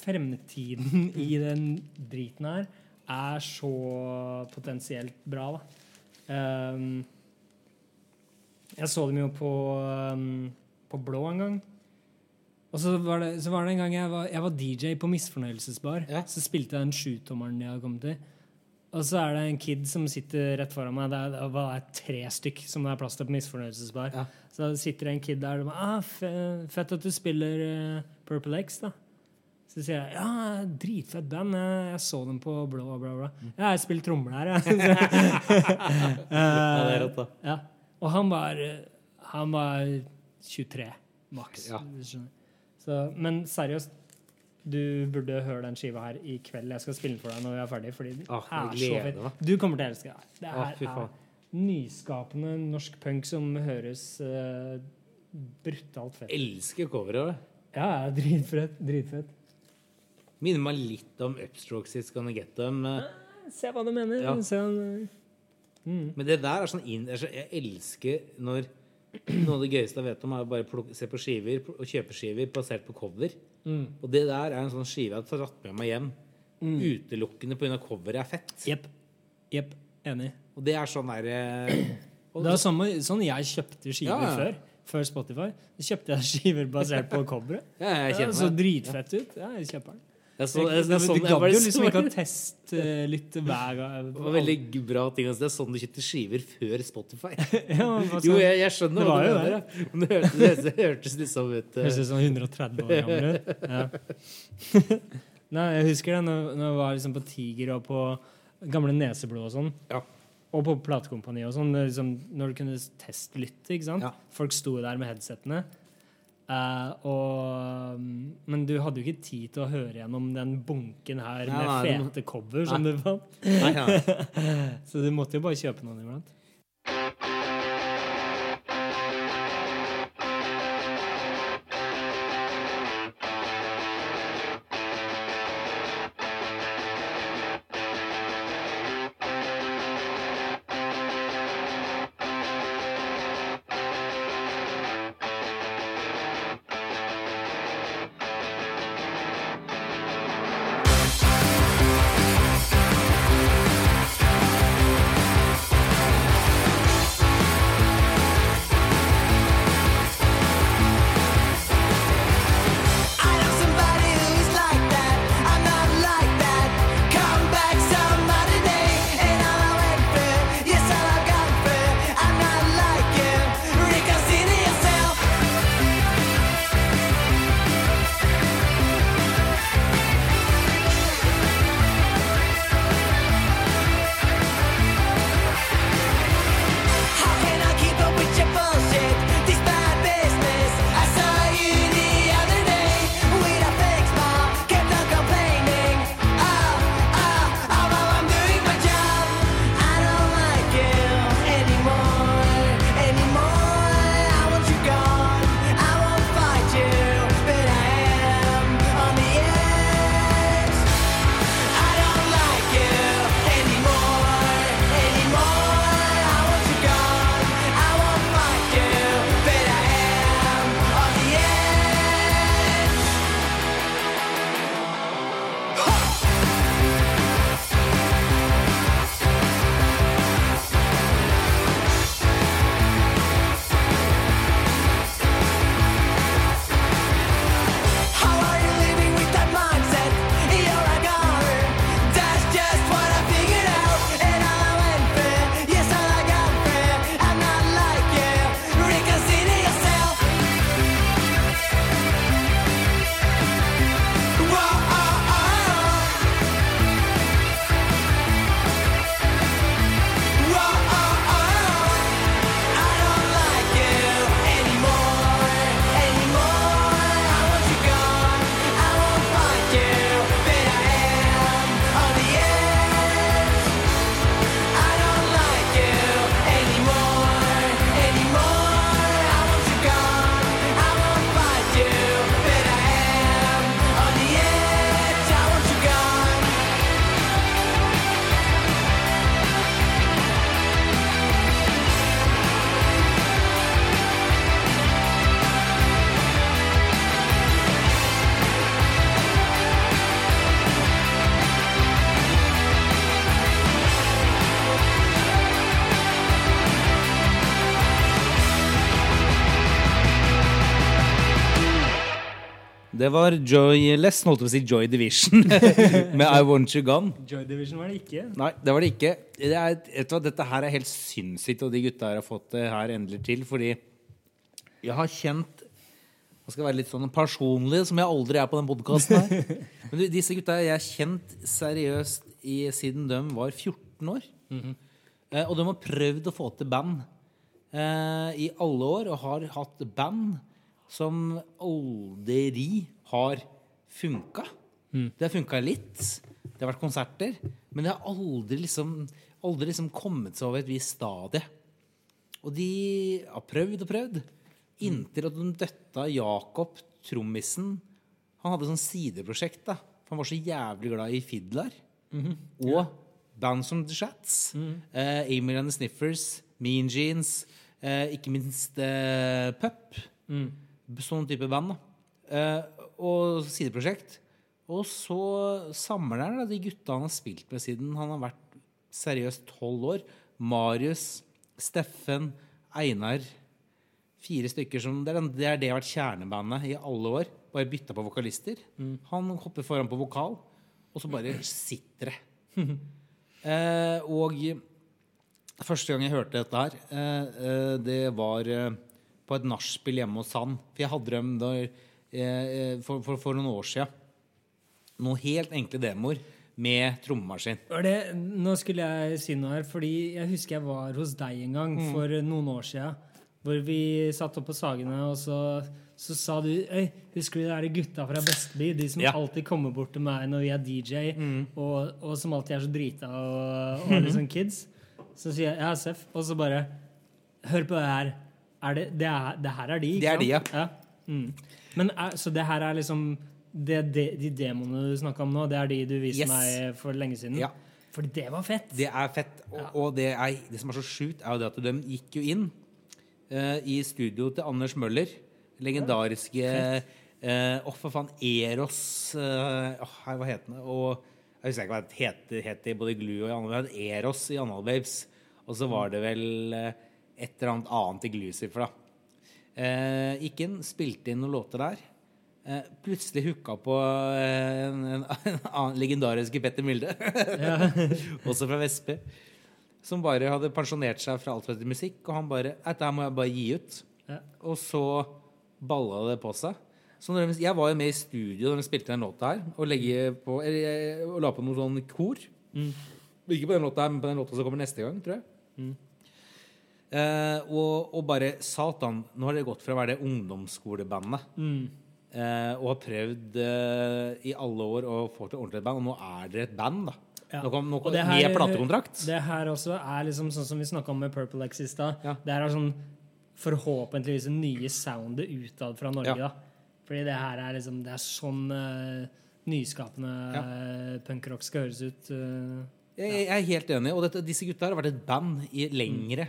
fremtiden [LAUGHS] i den driten her er så potensielt bra, da. Um, jeg så dem jo på, um, på Blå en gang. Og så var, det, så var det en gang jeg var, jeg var DJ på Misfornøyelsesbar. Ja. Så spilte jeg den sjutommeren jeg hadde kommet til. Og så er det en kid som sitter rett foran meg. Det er, det er tre stykk som det er plass til på Misfornøyelsesbar. Ja. Så sitter det en kid der og sier ah, Fett at du spiller eh, Purple X, da. Så sier jeg ja, dritfett band. Jeg, jeg så dem på blå, bla, bla. Ja, jeg spiller trommer der, jeg. [LAUGHS] [LAUGHS] Ja, det er rått, da. Ja. Og han var eh, Han var 23 maks. Ja. Så, men seriøst, du burde høre den skiva her i kveld. Jeg skal spille den for deg når vi er ferdig. Fordi den Ah, er så gleder Du kommer til å elske det. Det Ah, her ah, er nyskapende norsk punk som høres uh, brutalt fett ut. Elsker coveret. Ja, dritfett. Dritfett. Minner meg litt om Upstrokes It's Gonna Get Them. eh, Se hva du mener. Ja. Se uh, mm. Men det der er sånn inn, så- Jeg elsker når [CLEARS THROAT] Noe av det gøyeste jeg vet om, er å bare plukke, se på skiver og kjøpe skiver basert på cover. Mm. Og det der er en sånn skive jeg har dratt med meg hjem. Utelukkende pga. coveret er fett. Jepp. Yep. Enig. Og det er sånn der eh, [CLEARS THROAT] Det er samme, sånn jeg kjøpte skiver Ja, ja. før. før Spotify. Så kjøpte jeg [LAUGHS] skiver basert på coveret. Ja, det så dritfett ut. Ja, jeg kjøper den. Det er så, jeg, jeg, sånn, du gadd jo liksom ikke å teste hver gang. Det var veldig bra ting. Altså. Det er sånn du kjøpte skiver før Spotify. [LAUGHS] ja, Jo, jeg, jeg skjønner hva du mener. ja. Men det hørtes, det, det hørtes liksom ut eh, Høres ut som 130 år gammel ut. Ja. [LAUGHS] Nei, jeg husker det når, når jeg var liksom på Tiger og på Gamle Neseblod og sånn. Ja. Og på platekompaniet og sånn. Liksom, når du kunne testlytte, ikke sant. Ja. Folk sto der med headsettene. Eh, og, men du hadde jo ikke tid til å høre gjennom den bunken her Nei, med nei, fete cover som du fant. Nei, ja. [LAUGHS] Så du måtte jo bare kjøpe noen iblant. Det var Joyless, holdt jeg på å si Joy Division, [LAUGHS] med I Want You Gone. Joy Division var det ikke. Nei, det var det ikke. Det er, vet du dette her er helt sinnssykt, og de gutta her har fått det her endelig til. Fordi jeg har kjent Jeg skal være litt sånn personlig, som jeg aldri er på den podkasten her. [LAUGHS] Men du, disse gutta jeg har kjent seriøst i, siden de var 14 år. eh, og de har prøvd å få til band eh, i alle år, og har hatt band som aldri har funka. Det har funka litt. Det har vært konserter. Men det har aldri liksom, aldri liksom kommet seg over et visst stadie. Og de har prøvd og prøvd. Inntil at de døtta Jakob, trommisen Han hadde sånn sideprosjekt. da For Han var så jævlig glad i Fiddler. Og band som The Shats. eh, Emil and the Sniffers, Mean Jeans, eh, ikke minst eh, Pup. Sånn type band. da eh, Og sideprosjekt. Og så samler han de gutta han har spilt med siden han har vært seriøst tolv år. Marius, Steffen, Einar, fire stykker som Det er, den- det er det har vært kjernebandet i alle år. Bare bytta på vokalister. Han hopper foran på vokal, og så bare [CLEARS THROAT] sitter det. eh, og første gang jeg hørte dette her, eh, eh, det var eh, på et nachspiel hjemme hos han. For jeg hadde dem da, for, for, for noen år sia. Noen helt enkle demoer med trommemaskin. Det, nå skulle jeg si noe her, fordi jeg husker jeg var hos deg en gang for noen år siden. Hvor vi satt opp på Sagene, og så, så sa du Øy, husker du de der gutta fra Bestby? De som Ja. alltid kommer bort til meg når vi er DJ, og, og som alltid er så drita og, og liksom [LAUGHS] kids. Så sier jeg ja, Seff. Og så bare Hør på det her. Er det, det, er, det her er de, ikke Det er de, ja. ja. Mm. Men er, så det her er liksom det, det, De demonene du snakka om nå, det er de du viste Yes. meg for lenge siden? Ja. Fordi det var fett. Det er fett. Og, og det, er, det som er så sjukt, er jo det at de gikk jo inn uh, i studio til Anders Møller. Legendariske eh, Åh, for faen. Eros uh, oh, Hva het den? Og jeg husker ikke hva det het, het i både Glue og i Babes. Eros i Anal Babes. Og så var det vel eh, et eller annet annet i Glucifer, da. Eh, gikk inn, spilte inn noen låter der. Eh, plutselig hooka på eh, en, en, [LAUGHS] en annen legendariske Petter Milde. [LAUGHS] Også fra Vestby. Som bare hadde pensjonert seg fra alt heter musikk. Og han bare Dette her må jeg bare gi ut. Ja. Og så balla det på seg. Så når de, jeg var jo med i studio da de spilte den låta her, og, på, eller, og la på noe sånn kor. Ikke på den låta her, men på den låta som kommer neste gang, tror jeg. Eh, og, og bare Satan, nå har det gått fra å være det ungdomsskolebandet eh, og har prøvd eh, i alle år å få til ordentlig band, og nå er dere et band, da. Ja. Nå noe, Og det her- med platekontrakt. Det her også er liksom sånn som vi snakka om med Purple X i stad. Ja. Det her er sånn forhåpentligvis det nye soundet utad fra Norge. Ja. da. Fordi det her er liksom Det er sånn uh, nyskapende Ja. uh, punkrock skal høres ut. Uh, Jeg, jeg er helt enig. Og dette, disse gutta har vært et band i lengre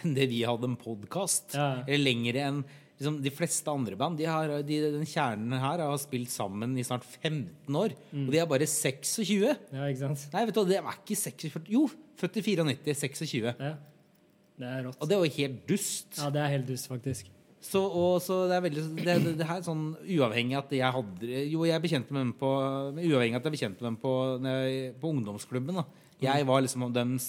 enn det vi hadde en podkast. Ja. Eller lengre enn liksom, de fleste andre band. De har, de, den kjernen her har spilt sammen i snart 15 år. Og de er bare 26. ja, ikke sant? Nei, vet du hva, det er ikke 46 Jo, født i 94. 26. Ja. Det er rått. Og det var jo helt dust. Ja, det er helt dust, faktisk. Så, og, så det er veldig det, det, det her er sånn uavhengig at jeg hadde Jo, jeg bekjente med dem på Uavhengig at jeg bekjente med dem på, på ungdomsklubben. da Jeg var liksom deres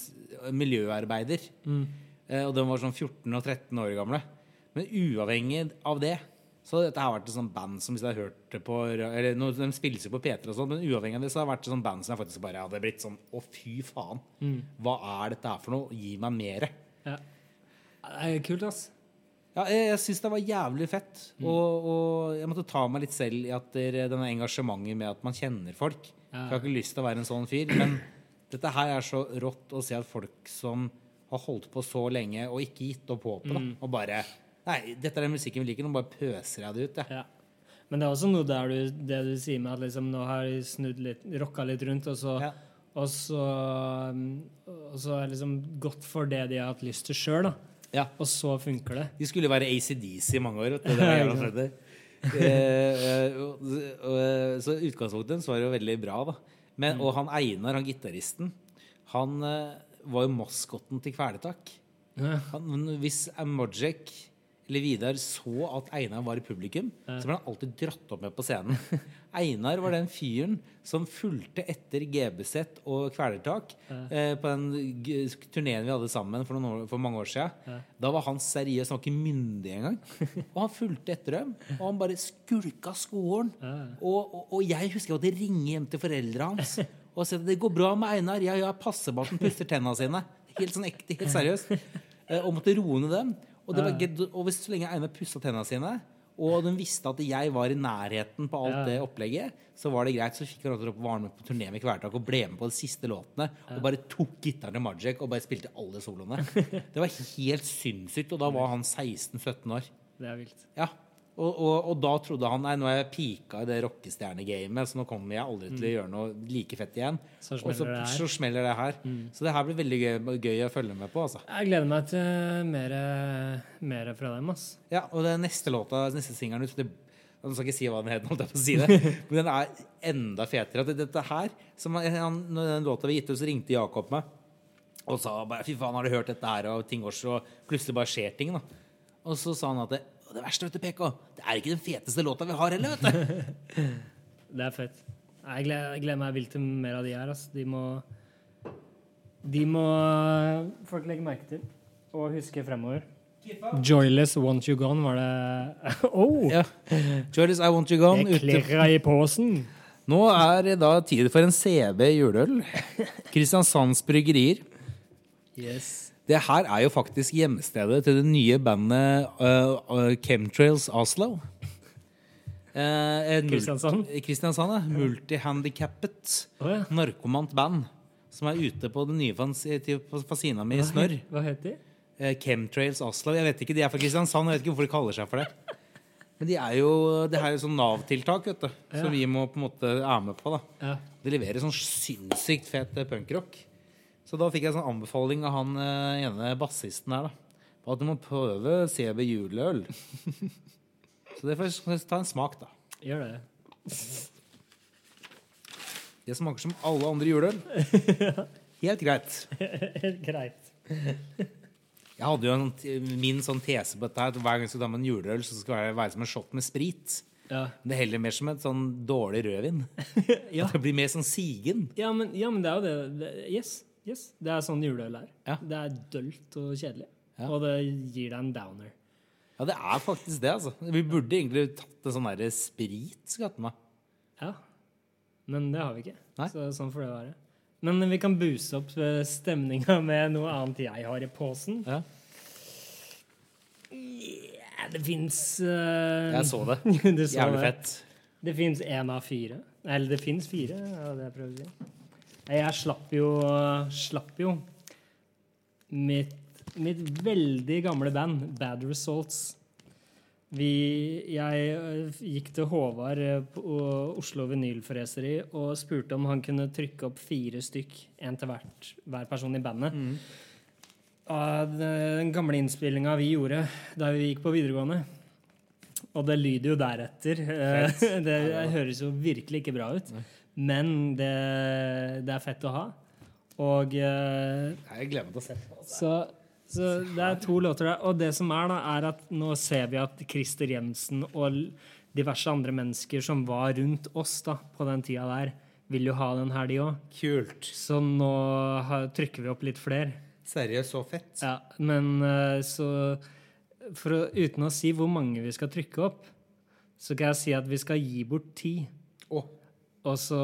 miljøarbeider. Eh, og de var sånn 14 og 13 år gamle. Men uavhengig av det så hadde dette vært et sånt band som hvis jeg hørte på Eller De spilles jo på P3 og sånn, men uavhengig av det så har det vært et sånt band som jeg faktisk bare hadde blitt sånn Å, fy faen. Hva er dette her for noe? Gi meg mere. Ja. Det er kult, ass. Ja, jeg, jeg syns det var jævlig fett. Og, og jeg måtte ta meg litt selv i at denne engasjementet med at man kjenner folk. Ja. Jeg har ikke lyst til å være en sånn fyr, men [CLEARS THROAT] dette her er så rått å se at folk som har holdt på så lenge og ikke gitt opp håpet, Mm. og bare Nei, dette er den musikken vi liker, nå bare pøser jeg det ut. Ja. Men det er også noe der du, det du sier med at liksom, nå har jeg snudd litt, rocka litt rundt, og så, Ja. og så, og så er det liksom gått for det de har hatt lyst til sjøl. Ja. Og så funker det. De skulle være ACDC i mange år. [LAUGHS] Det freddy. Eh, eh, og- og- så utgangspunktet var jo veldig bra. da Men, Og han Einar, han gitaristen, han eh, var jo maskotten til Kvelertak. Ja. Hvis Amojek eller Vidar så at Einar var i publikum, så ble han alltid dratt opp med på scenen. [LAUGHS] Einar var den fyren som fulgte etter GBZ og Kvelertak eh, på den turneen vi hadde sammen for, år, for mange år siden. Da var han seriøs, han var ikke myndig engang. [LAUGHS] Og han fulgte etter dem, og han bare skulka skolen. Og, og, og jeg husker jeg måtte ringe hjem til foreldra hans og si at det går bra med Einar. Ja, ja, han puster tenna sine. Helt sånn ekte, helt seriøst. Eh, Og måtte roe ned dem. Og, det var, og hvis så lenge Einar pussa tenna sine, og de visste at jeg var i nærheten på alt Ja. det opplegget, så var det greit. Så fikk å være med på turné med Kvelertak og ble med på de siste låtene. Og bare tok gitaren til Majek og bare spilte alle soloene. [LAUGHS] Det var helt sinnssykt. Og da var han 16-17 år. Det er vilt. Ja. Og, og, og da trodde han nei, nå er jeg pika i det rockestjernegamet, så nå kommer jeg aldri til å gjøre noe like fett igjen. Mm. Så og så, smeller det her. Mm. så det her. Så det her blir veldig gøy, gøy å følge med på. altså. Jeg gleder meg til mer, mer fra dem, ass. Ja, og den neste låta, neste singelen ut det, Jeg skal ikke si hva den het, holdt jeg på å si det, [LAUGHS] men den er enda fetere. At dette her, som han, når den låta vi gitt ut, så ringte Jakob meg og sa bare 'fy faen, har du hørt dette her?' og ting også, og plutselig bare skjer ting. da. Og så sa han at det, «Å, det verste, vet du, PK, det er ikke den feteste låta vi har heller, vet du. [LAUGHS] Det er fett. Jeg gleder, meg vilt til mer av de her. Altså. De må De må folk legge merke til og huske fremover. Joyless Want You Gone var det [LAUGHS] Oh! Ja. Joyless I Want You Gone. Det klirra i posen. Nå er det da tid for en CB juleøl. [LAUGHS] Kristiansands Bryggerier. Yes. Det her er jo faktisk hjemstedet til det nye bandet uh, uh, Chemtrails Oslo. En Kristiansand? Kristiansand, ja. Multihandikappet, oh, ja. narkomant band. Som er ute på den nye fasina mi i Smør. Hva heter de? Uh, Chemtrails Oslo. Jeg vet ikke, De er fra Kristiansand. Jeg vet ikke hvorfor de kaller seg for det. Men de er jo, det her er jo sånn Nav-tiltak vet du, Ja. som vi må på en måte er med på. da Ja. De leverer sånn sinnssykt fet punkrock. Så da fikk jeg sånn anbefaling av han eh, ene bassisten her. da På at du må prøve CB juleøl. [LAUGHS] Så det får jeg ta en smak, da. Gjør det. Det smaker som alle andre juleøl. [LAUGHS] Helt greit. Helt greit. Jeg hadde jo en, min sånn tese på dette her at hver gang jeg skal ta med en juleøl, så skal det være, som en shot med sprit. Ja. Det heller mer som et sånn dårlig rødvin. [LAUGHS] Ja. At det blir mer sånn sigen. Ja, men, ja, men det er jo det yes, yes. Det er sånn juleøl er. Ja. Det er dølt og kjedelig. Ja. Og det gir deg en downer. Ja, det er faktisk det, altså. Vi burde egentlig tatt en sånn derre sprit, skatten meg. Ja. Men det har vi ikke. Nei. Så sånn får det være. Men vi kan booste opp stemninga med noe annet jeg har i posen. Ja. Yeah, det fins uh, Jeg så det. [LAUGHS] Jævlig fett. Det fins én av fire. Eller det fins fire, er det jeg prøver å si. Jeg slapp jo, slapp jo mitt, mitt veldig gamle band, Bad Results. Vi, jeg øh, gikk til Håvard øh, på Oslo Vinylfreseri og spurte om han kunne trykke opp fire stykk, en til hvert, hver person i bandet. Av den gamle innspillinga vi gjorde da vi gikk på videregående. Og det lyder jo deretter. Eh, [LAUGHS] Det høres jo virkelig ikke bra ut. Men det, det er fett å ha. Og eh, Jeg gleder meg til å se på. så, så det er to låter der. Og det som er, da, er at nå ser vi at Christer Jensen og diverse andre mennesker som var rundt oss da, på den tida der, vil jo ha den her, de òg. Kult. Så nå har, trykker vi opp litt flere. Seriøst, så fett. Ja, men eh, så for å, Uten å si hvor mange vi skal trykke opp, så kan jeg si at vi skal gi bort ti. Og så,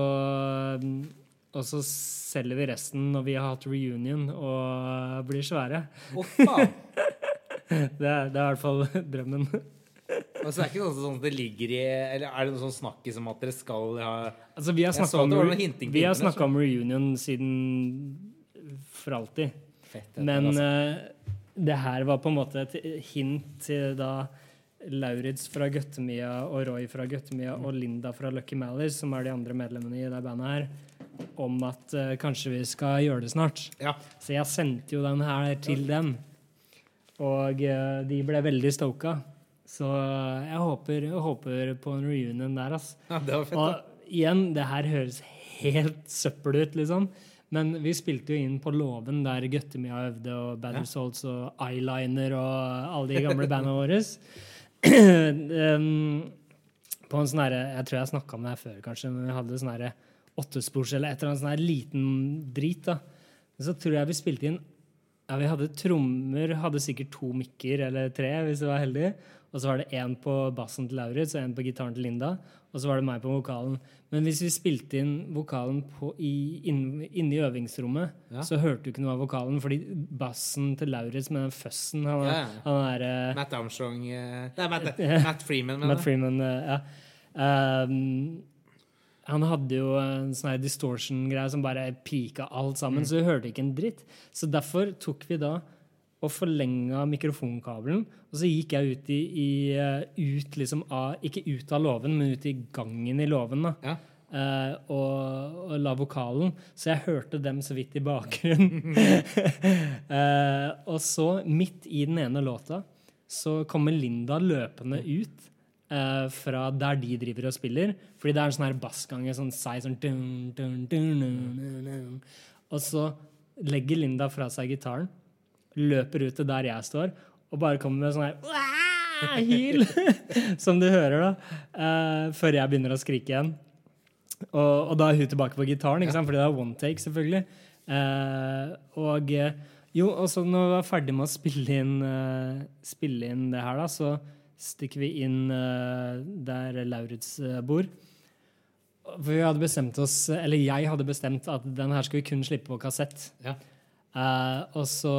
og så selger vi resten når vi har hatt reunion og blir svære. å faen. [LAUGHS] Det er, det er i hvert fall drømmen. Og så er det ikke sånn at det ligger i Eller er det noe sånn snakkis om at dere skal ha Altså, vi har snakka om, det snakket om reunion siden for alltid. Fett, Men altså. uh, det her var på en måte et hint til da Lauritz fra Gøttemia og Roy fra Gøttemia og Linda fra Lucky Mallers, som er de andre medlemmene i det bandet her, om at uh, kanskje vi skal gjøre det snart. Ja. Så jeg sendte jo den her til dem, og uh, de ble veldig stoka. Så eh, jeg håper, jeg håper på en reunion der, ass. ja, det var fett. da. Og igjen, det her høres helt søppel ut, liksom. Men vi spilte jo inn på Låven, der Gøttemia øvde, og Bad Ja. Results og Eyeliner og alle de gamle bandene våre. [LAUGHS] um, [CLEARS THROAT] på en sånn herre Jeg tror jeg snakka med deg før, kanskje, men vi hadde sånn herre åttespors eller et eller annet sånn her liten drit. da. Men så tror jeg vi spilte inn ja, Vi hadde trommer, hadde sikkert to mikker eller tre, hvis vi var heldige. Og så var det én på bassen til Lauritz og én på gitaren til Linda. Og så var det meg på vokalen. Men hvis vi spilte inn vokalen på, i, inn- inne i øvingsrommet, Ja. så hørte du ikke noe av vokalen, fordi bassen til Lauritz med den føssen Han, Ja, ja. han er uh, Matt Armstrong uh, Nei, Matt, Matt [LAUGHS] Freeman, Matt Freeman, eh, ja. Um, han hadde jo en sånn distortion-greie som bare pika alt sammen, så vi hørte ikke en dritt. Så derfor tok vi da og forlenga mikrofonkabelen, og så gikk jeg ut i, i eh, ut liksom av, Ikke ut av låven, men ut i gangen i låven. Ja. Eh, og, og la vokalen, så jeg hørte dem så vidt i bakgrunnen. [LAUGHS] Eh, og så, midt i den ene låta, så kommer Linda løpende ut eh, fra der de driver og spiller. Fordi det er en sånn her bassgange, sånn seig sånn dun, dun, dun, dun, dun, dun. Og så legger Linda fra seg gitaren, løper ut til der jeg står, og bare kommer med sånn her hyl, [LAUGHS] som du hører, da, uh, før jeg begynner å skrike igjen. Og, og da er hun tilbake på gitaren, ikke sant? fordi det er one take, selvfølgelig. Uh, og jo, og så når vi var ferdig med å spille inn, uh, spille inn det her, da, så stikker vi inn der Lauritz bor. For vi hadde bestemt oss, eller jeg hadde bestemt at den her skulle vi kun slippe på kassett. Ja. Eh, og så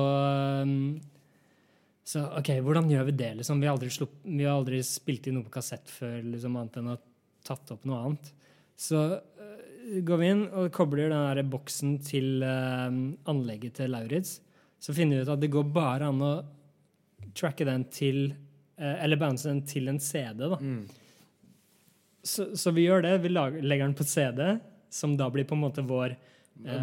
um, Så OK, hvordan gjør vi det? liksom? Vi har aldri, slupp, vi har aldri spilt inn noe på kassett før, liksom, annet enn å tatt opp noe annet. Så uh, går vi inn og kobler den der boksen til uh, anlegget til Lauritz. Så finner vi ut at det går bare an å tracke den til Eller bounce den til en CD. da. Så, så vi gjør det. Vi lager, legger den på CD, som da blir på en måte vår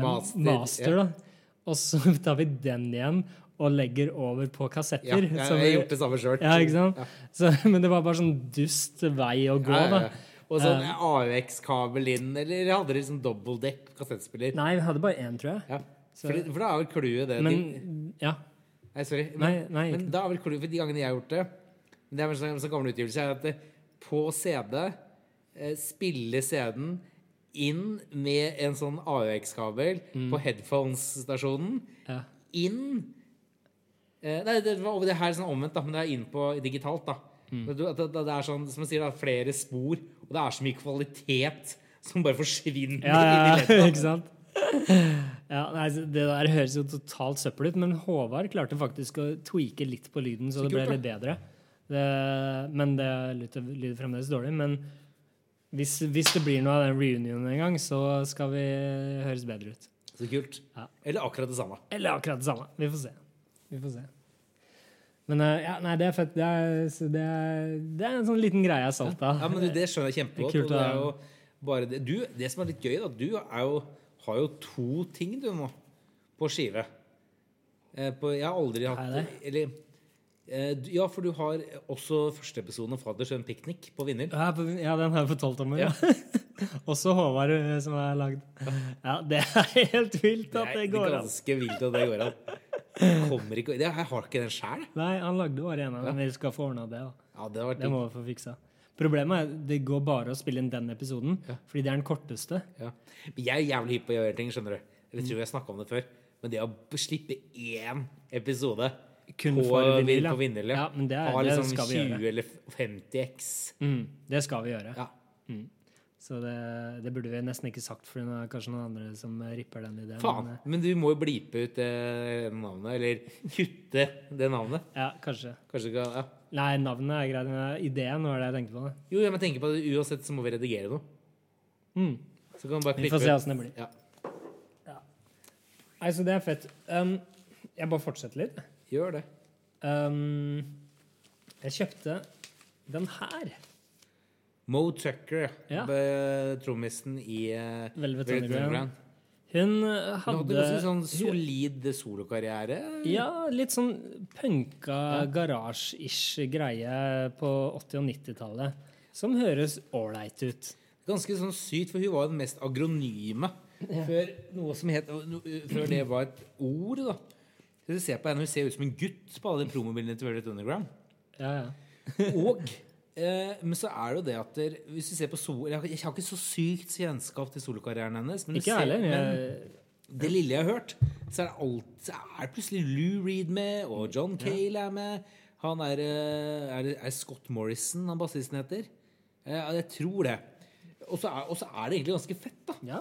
Master, master. da. Og så [LAUGHS] tar vi den igjen og legger over på Ja, kassetter. jeg, jeg har gjort det samme sjøl. ja, ikke sant? Så, [LAUGHS] men det var bare sånn dust vei å gå, da. Og sånn Eh. AUX-kabel inn, eller hadde dere liksom dobbeltdekk kassettspiller? Nei, vi hadde bare én, tror jeg. Ja. For, for da er vel clouet det Men de- ja. Nei, sorry. Men, Nei, nei, men da er vel clouet for de gangene jeg har gjort det Det er vel sånn, sånn gammel utgivelse er at på CD eh, spiller CD-en inn med en sånn AUX-kabel på headphones-stasjonen. ja. Inn eh, Nei, det, var, det her er sånn omvendt, da, men det er inn på digitalt. da Mm. det, det, det er sånn, som jeg sier, da, flere spor, og det er så mye kvalitet som bare forsvinner Ja, ja, ja, [LAUGHS] ikke sant? Ja, nei, det der høres jo totalt søppel ut, men Håvard klarte faktisk å tweake litt på lyden, så, Så det ble litt bedre. Det, men det lyder fremdeles dårlig. Men hvis, hvis det blir noe av den reunionen en gang, så skal vi høres bedre ut. Så kult. Ja. Eller akkurat det samme. Eller akkurat det samme. Vi får se. Vi får se. Men eh, ja, nei, det er fett. Det er, det er, det er en sånn liten greie jeg er stolt av. Ja, men du, Det skjønner jeg kjempegodt. Det og det det. Du, det som er litt gøy, da Du jo, har jo to ting du nå på skive. Eh, på, jeg har aldri hatt Eller Ja, for du har også første episoden av Faders en piknik på vinner. Ja, den har jeg på om. Ja. [LAUGHS] Også Håvard eh, som har lagd. Ja, det er helt vilt Det at er det går an. ganske vilt at det går an. Kommer ikke, det, jeg har ikke den sjæl. Nei, han lagde bare en av dem. Vi skal få ordna det. da. Ja, det Det må vi få fiksa. Problemet er det går bare å spille inn den episoden, Ja. fordi det er den korteste. Ja. Jeg er jævlig hypp på å gjøre ting, skjønner du. Jeg tror jeg snakka om det før. Men det å slippe én episode Kun på for vinyl, på vinyl ja. Ja, men det ha liksom det liksom skal vi 20 eller 50 X. Mm, det skal vi gjøre. Ja. Så det, det burde vi nesten ikke sagt, for det er kanskje noen andre som ripper den ideen. Faen. Men, eh, Men du må jo blipe ut det navnet. Eller kutte det navnet. ja, kanskje. Kanskje ja. Nei, navnet er greit, men ideen var det jeg tenkte på. det. Jo, jeg må tenke på det. Uansett så må vi redigere noe. Mm. Så kan vi bare Vi får se åssen det blir. Ja. Nei, så det er fett. Um, jeg bare fortsetter litt. Gjør det. Um, jeg kjøpte den her. Mo Tucker, Ja. trommisen i uh, Velvet Underground. Underground. Hun Hun hadde hadde sånn solid solokarriere. Ja, litt sånn punka garasje-ish greie på 80- og 90-tallet. Som høres ålreit ut. Ganske sånn sykt, for hun var den mest agronyme før noe som het Før det var et ord, da. Så du ser på henne, Hun ser ut som en gutt på alle de promobildene til Velvet Underground. Ja, ja. [LAUGHS] Og eh, Men så er det jo det at der, Hvis du ser på sol, jeg, har, jeg har ikke så sykt kjennskap til solokarrieren hennes. Men ser- men Jeg, det lille jeg har hørt, så er alt, så er plutselig Lou Reed med, og John Cale er med. Han er, eh, er, er Scott Morrison han bassisten heter? Eh, jeg tror det. Og så er, og så er det egentlig ganske fett, da. ja.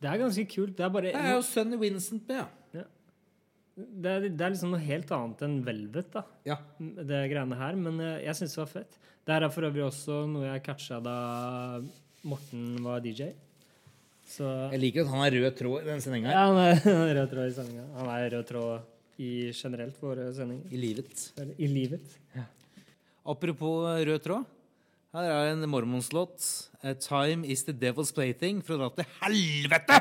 Det er ganske kult. Det er bare Det er jo Sunny Vincent med, ja. Det er, det er liksom noe helt annet enn Velvet, da. ja. det greiene her, men jeg, jeg syns det var fett. Det her er for øvrig også noe jeg catcha da Morten var DJ. Så Jeg liker at han er rød tråd i den sendinga. ja, [LAUGHS] han er rød tråd i sendinga. Han er rød tråd i generelt våre sendinger. I livet. Eller i livet. Apropos rød tråd. Her er en mormonslåt. A time is the devil's plaything. For å dra til helvete!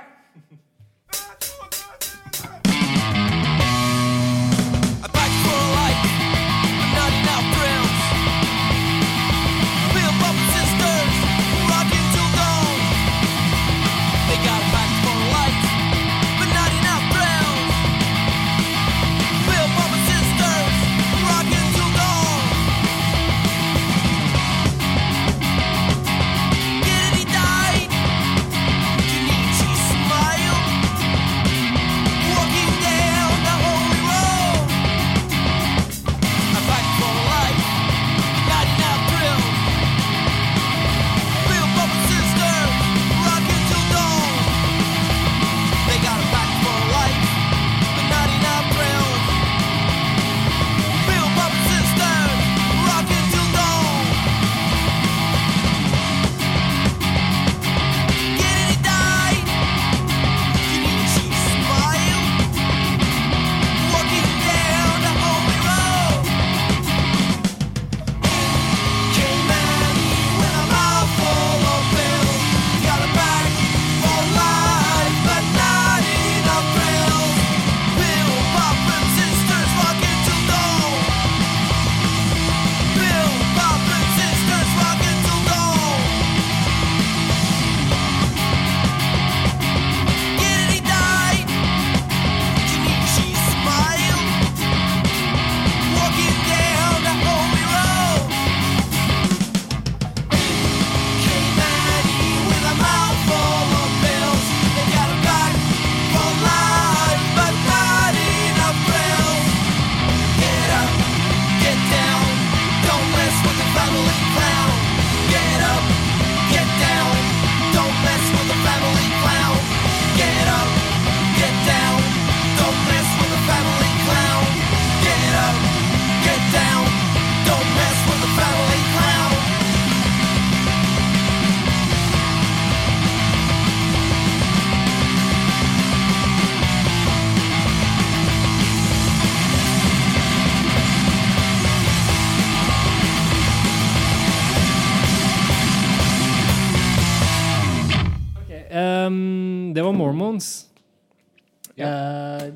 Det Ja. Eh,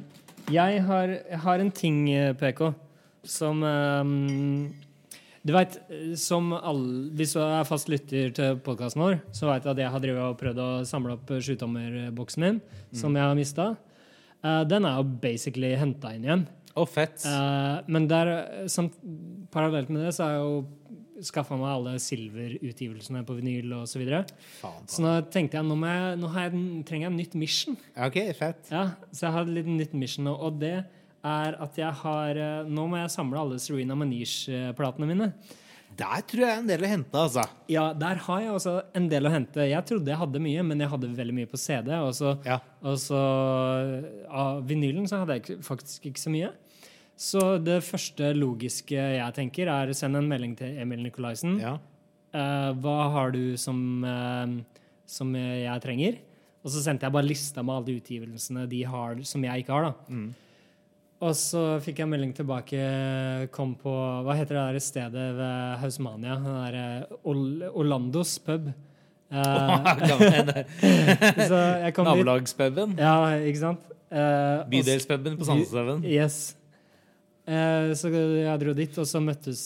jeg, har, jeg har en ting, eh, PK, som um, Du veit, som alle Hvis du er fast lytter til podkasten vår, så veit du at jeg har og prøvd å samle opp sjutommerboksen min, som jeg har mista. den er jo basically henta inn igjen. Å, fett. Uh, men der, som, parallelt med det så er jo skaffa meg alle silverutgivelsene på vinyl osv. Så, videre. Faen, så nå tenkte jeg nå, jeg, nå har jeg, trenger jeg en nytt mission. OK, fett. Ja, Så jeg har et lite nytt mission nå, og det er at jeg har eh, Nå må jeg samle alle Serena Maniche-platene mine. Der tror jeg en del å hente, altså. Ja, der har jeg også en del å hente. Jeg trodde jeg hadde mye, men jeg hadde veldig mye på CD. Og så, Ja. og så av vinylen så hadde jeg faktisk ikke så mye. Så det første logiske jeg tenker, er å sende en melding til Emil Nikolaisen. Ja. Uh, hva har du som, uh, som jeg trenger? Og så sendte jeg bare lista med alle de utgivelsene de har som jeg ikke har. da. Og så fikk jeg melding tilbake. Kom på Hva heter det der stedet ved Hausmania? Den der Ol Orlandos pub. Eh. [LAUGHS] Nabolagspuben. Ja, ikke sant? Uh, Bydelspuben på Sandneshaugen. Yes. Eh, så jeg dro dit, og så møttes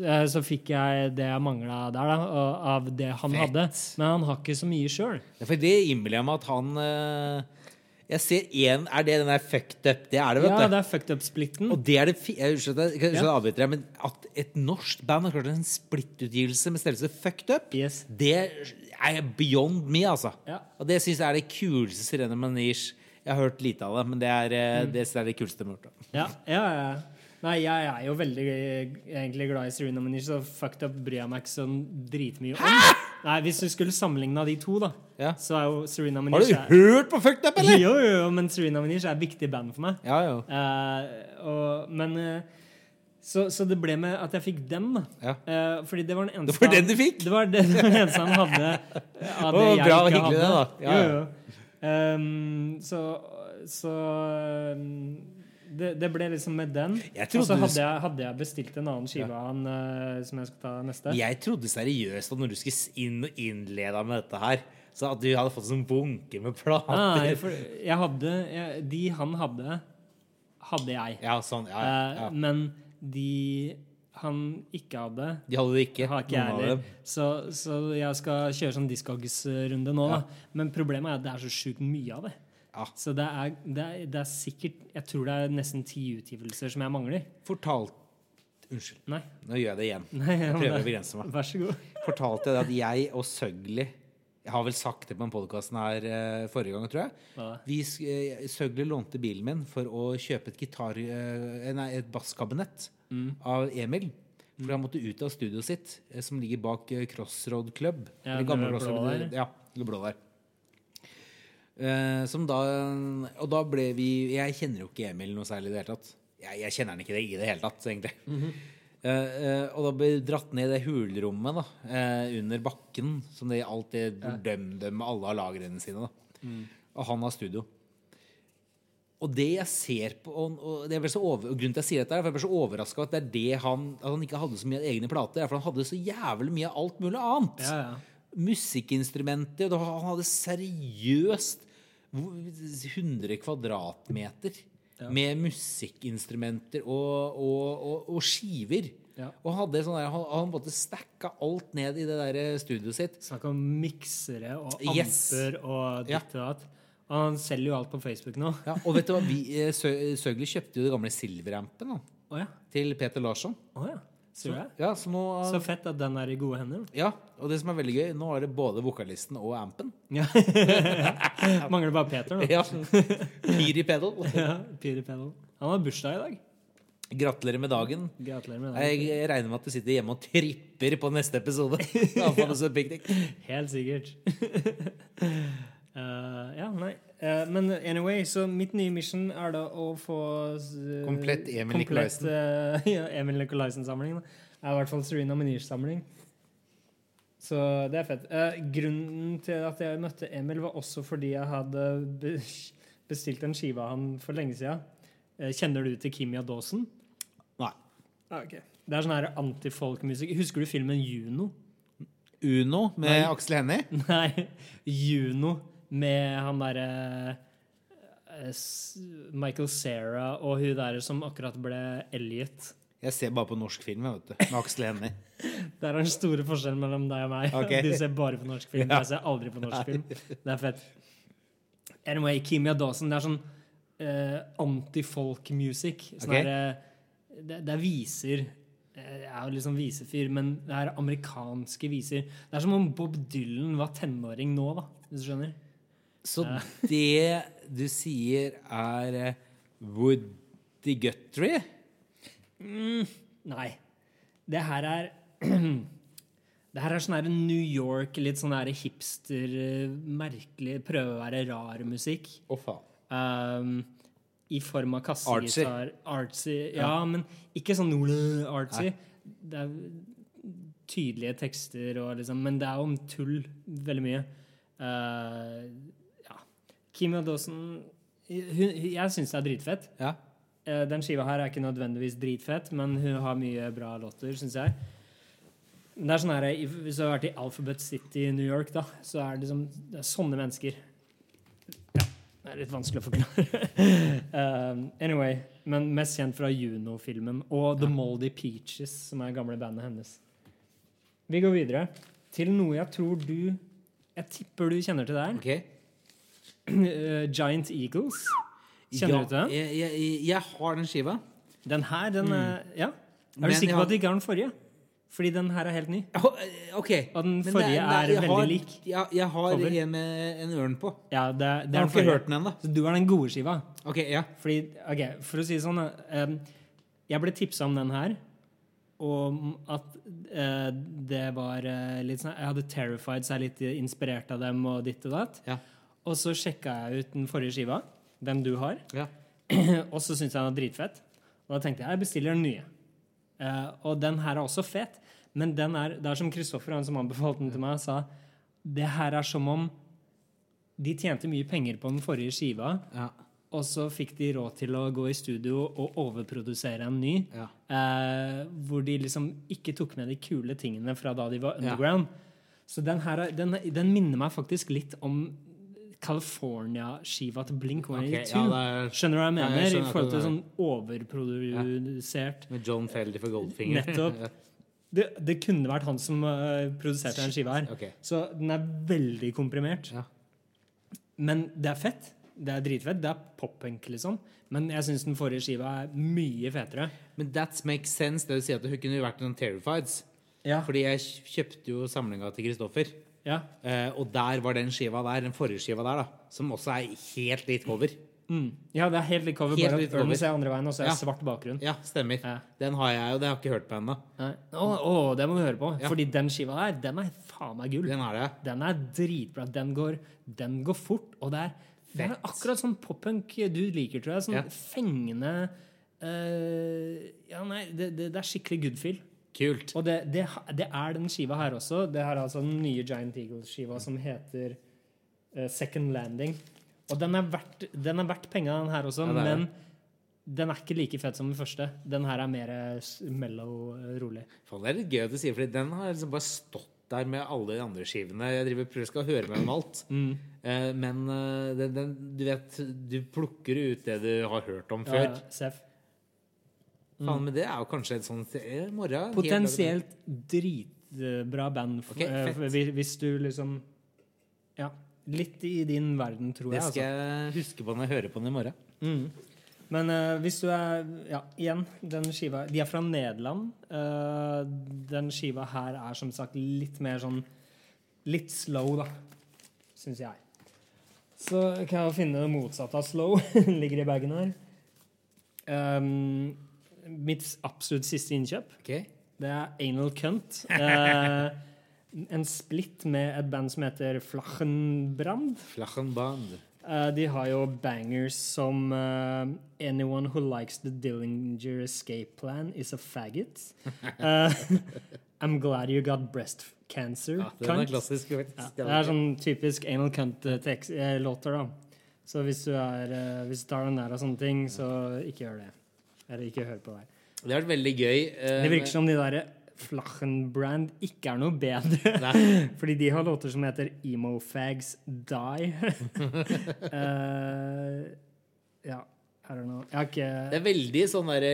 eh, Så fikk jeg det jeg mangla der, da, av det han Fett. hadde. Men han har ikke så mye sjøl. For det innbiller jeg meg at han eh, Jeg ser én Er det den der fucked up? Det er det, vet du. Ja, det er fucked up-splitten. Og det er det Unnskyld at jeg avbryter deg, men at et norsk band har klart en splittutgivelse med størrelse fucked up, Yes. det er beyond me, altså. Ja. Og det syns jeg er det kuleste Sirene Manish Jeg har hørt lite av det, men det er, Mm. det er det kuleste de har gjort. Ja, ja, ja. Nei, jeg er jo veldig egentlig glad i Serena Manish, så fucked up bryr jeg meg ikke sånn dritmye om. Hæ? Nei, Hvis du skulle sammenligna de to, da, Ja. så er jo Serena Har du hørt på fucked up, eller? Jo, jo, jo, men Serena Manish er et viktig band for meg. Ja, jo. Uh, og, men uh, så, så det ble med at jeg fikk den, da. Ja. Eh, fordi det var den eneste Det var den du fikk? Det var det, det var den eneste han hadde av det oh, jeg bra, ikke hyggelig det, da. Ja, Jo, jo. Um, så så um, det, det ble liksom med den. Og så hadde hadde jeg bestilt en annen skive av han eh, som jeg skal ta neste. Jeg trodde seriøst at når du skulle inn og innlede med dette her, så at du hadde fått sånn bunke med plater. Nei, for jeg hadde jeg, De han hadde, hadde jeg. Ja, sånn. Ja, Eh, ja. Men de han ikke hadde De hadde det ikke. har ikke jeg heller. Så, så jeg skal kjøre sånn Discogs-runde nå, Ja. da. Men problemet er at det er så sjukt mye av det. Ja. Så det er, det, er, det er sikkert Jeg tror det er nesten ti utgivelser som jeg mangler. Fortalt Unnskyld, Nei. nå gjør jeg det igjen. Nei ja, Jeg prøver å begrense meg. Vær så god. Fortalte jeg det at jeg og Søgli Jeg har vel sagt det på den podkasten her eh, forrige gang, tror jeg. Hva? Vi, eh, Søgli lånte bilen min for å kjøpe et gitar... eh, Nei, et basskabinett Mm. av Emil. For han måtte ut av studioet sitt, som ligger bak Crossroad Club. Ja, det gamle blå der. Ja, det blå der. Eh, som da Og da ble vi Jeg kjenner jo ikke Emil noe særlig i det hele tatt. Jeg, jeg kjenner han ikke det i det hele tatt, egentlig. Mhm. Eh, eh, og da ble vi dratt ned i det hulrommet da, under bakken, som det alltid døm-døm med alle har lagrene sine. Mm. Og han har studio. Og det jeg ser på Og, og det er så over, og grunnen til jeg sier dette, er for jeg ble så overraska at det er det han At han ikke hadde så mye egne plater. er For han hadde så jævlig mye av alt mulig annet. Ja, ja. Musikkinstrumenter. og da- Han hadde seriøst 100 kvadratmeter Ja. med musikkinstrumenter og, og, og, og skiver. Ja. Og hadde sånn der, han, han måtte stacka alt ned i det der studioet sitt. Snakk om miksere og Yes. amper og ditt og datt. Han selger jo alt på Facebook nå. Ja, og vet du hva? Vi, eh, Sø- Søgli kjøpte jo det gamle silverampen oh, ja. til Peter Larsson. Oh, ja. Det? Ja, så nå Så fett at den er i gode hender. Ja, og det som er veldig gøy, nå er det både vokalisten og ampen. Ja. [LAUGHS] Mangler bare Peter, nå. Ja. Piri pedal. [LAUGHS] Ja, Pedal. Han har bursdag i dag. Gratulerer med dagen. Gratulerer med dagen. Jeg regner med at du sitter hjemme og tripper på neste episode. [LAUGHS] Helt sikkert. Eh, ja, nei. Uh, men anyway, så mitt nye mission er da å få uh, Komplett Emil Nicolaisen. [LAUGHS] Ja, Emil Nikolaisen-samling. da. Er i hvert fall Serena Menish-samling. Så det er fett. Eh, grunnen til at jeg møtte Emil, var også fordi jeg hadde bestilt en skive av han for lenge. Eh, kjenner du til Kimia Dawson? Nei. Ah, ok. Det er sånn her antifolkmusikk. Husker du filmen Juno? Uno med Nei. Aksel Hennie. [LAUGHS] Nei, Juno. Med han derre eh, Michael Cera og hun der som akkurat ble Elliot. Jeg ser bare på norsk film, vet du. Med Aksel Hennie. [LAUGHS] Det er den store forskjellen mellom deg og meg. Okay. [LAUGHS] Du ser bare på norsk film. [LAUGHS] Ja. Jeg ser aldri på norsk film. Det er fett. Anyway, Kimia Dawson, det er sånn uh, anti-folk-music. Sånn okay. eh, det, det er viser Jeg er jo liksom visefyr, men det er amerikanske viser. Det er som om Bob Dylan var tenåring nå, da, hvis du skjønner. Så det du sier er eh, Woody Guthrie? Nei. Det her er [CLEARS THROAT] Det her er sånn her New York, litt sånn her hipster, eh, merkelig, prøve å være rar musikk. Å, faen. Um, I form av kassegitar. Artsy. Ja, men ikke sånn artsy. artsy. Det er tydelige tekster, og liksom, men det er om tull veldig mye. Uh, ja. Kim Dawson hun, Jeg syns det er dritfett. Ja. Eh, Den skiva her er ikke nødvendigvis dritfett, men hun har mye bra låter, syns jeg. Men Det er sånn her, Hvis du har vært i Alphabet City i New York, da, så er det liksom det er sånne mennesker. Ja, det er litt vanskelig å forklare. um, [LAUGHS] anyway, men mest kjent fra Juno-filmen og The Moldy Peaches, som er gamle bandet hennes. Vi går videre til noe jeg tror du Jeg tipper du kjenner til det her. Ok. Eh, Giant Eagles. Kjenner ja, du til den? Jeg, jeg, jeg har den skiva. Den her, den er Ja. Er Mm. Men du sikker på at du ikke har den forrige? Fordi den her er helt ny. Eh, OK. Og den forrige det- er veldig har, lik. Ja, jeg har Over. en med en ørn på. Ja, det, det Jeg har ikke hørt den ennå. Så du er den gode skiva. Ok, ja. Fordi, ok, For å si det sånn eh, Jeg ble tipsa om den her, og at uh, det var uh, litt sånn Jeg hadde Terrified seg litt inspirert av dem og ditt og datt. Ja. Og så sjekka jeg ut den forrige skiva, den du har, ja. [CLEARS THROAT] og så syntes jeg den var dritfett. Og da tenkte jeg jeg bestiller den nye. Uh, og den her er også fet, men den er, det er som Kristoffer, han som anbefalte den til meg, sa det her er som om de tjente mye penger på den forrige skiva, ja. og så fikk de råd til å gå i studio og overprodusere en ny. ja. uh, hvor de liksom ikke tok med de kule tingene fra da de var Ja. underground. Så den her er, den, den minner meg faktisk litt om California-skiva til Blink 182. Okay, ja, er Skjønner du hva jeg Ja, jeg mener? I forhold til sånn overprodusert med John Feldy for Goldfinger. Nettopp. [LAUGHS] det, det kunne vært han som uh, produserte den skiva her. Okay. Så den er veldig komprimert. Ja. Men det er fett. Det er dritfett. Det er pop-punk, liksom. Men jeg syns den forrige skiva er mye fetere. Men that makes sense, det du sier at hun kunne vært noen Terrifieds. Ja. Fordi jeg kjøpte jo samlinga til Kristoffer. Ja. Eh, og der var den skiva der, den forrige skiva der, da. Som også er helt litt cover. Mm. ja, det er helt litt cover, Helt bare at ørnen er andre veien, og så er Ja. svart bakgrunn. Ja, stemmer. Ja. Den har jeg jo, det har jeg ikke hørt på ennå. Å, å, det må du høre på. Ja. Fordi den skiva der, den er faen meg gull. Den er det. Den er dritbra. Den går, den går fort, og det er, det er akkurat sånn pop-punk du liker, tror jeg. Sånn fengende uh, Ja, nei, det, det, det er skikkelig good feel. Kult. Og det, det, det er den skiva her også. Det her er altså den nye Giant Eagle-skiva som heter uh, Second Landing. Og den er verdt, den er verdt penga, den her også, Ja, men den er ikke like fett som den første. Den her er mer eh, mellow, eh, rolig. Faen, det er litt gøy at du sier, Fordi den har liksom bare stått der med alle de andre skivene. Jeg driver prøver skal høre med om alt. Mm. Eh, men den, den, du vet, du plukker ut det du har hørt om før. Ja, Seff. Faen, men det er jo kanskje et sånt eh, morgen. Potensielt dritbra band f- Ok, eh, hvis- hvis du liksom Ja. Litt i din verden, tror Det jeg. skal Altså. jeg huske på når jeg hører på den i morgen. Mm. Men uh, hvis du er Ja, igjen, den skiva De er fra Nederland. Uh, den skiva her er som sagt litt mer sånn Litt slow, da, syns jeg. Så kan jeg finne det motsatte av slow. [LAUGHS] Ligger i bagen her. Um, mitt absolutt siste innkjøp, Okay. det er Anal Cunt. [LAUGHS] Eh, en splitt med et band som heter Flachenbrand. Flachenbrand. Eh, de har jo bangers som eh, Anyone who likes the Dillinger escape plan is a faggot. [LAUGHS] Eh, [LAUGHS] I'm glad you got breast cancer. Ja, den er klassisk. Ja, det er sånn typisk anal cunt-låter, da. Så hvis du, er, eh, hvis du tar den der og sånne ting, så ikke gjør det. Eller ikke hør på det. her. Det har vært veldig gøy. eh, Det virker som de der Flachenbrand ikke er noe bedre. [LAUGHS] Nei. [LAUGHS] Fordi de har låter som heter Emo Fags Die. uh, [LAUGHS] ja, I don't know. Jeg har ikke Det er veldig sånn derre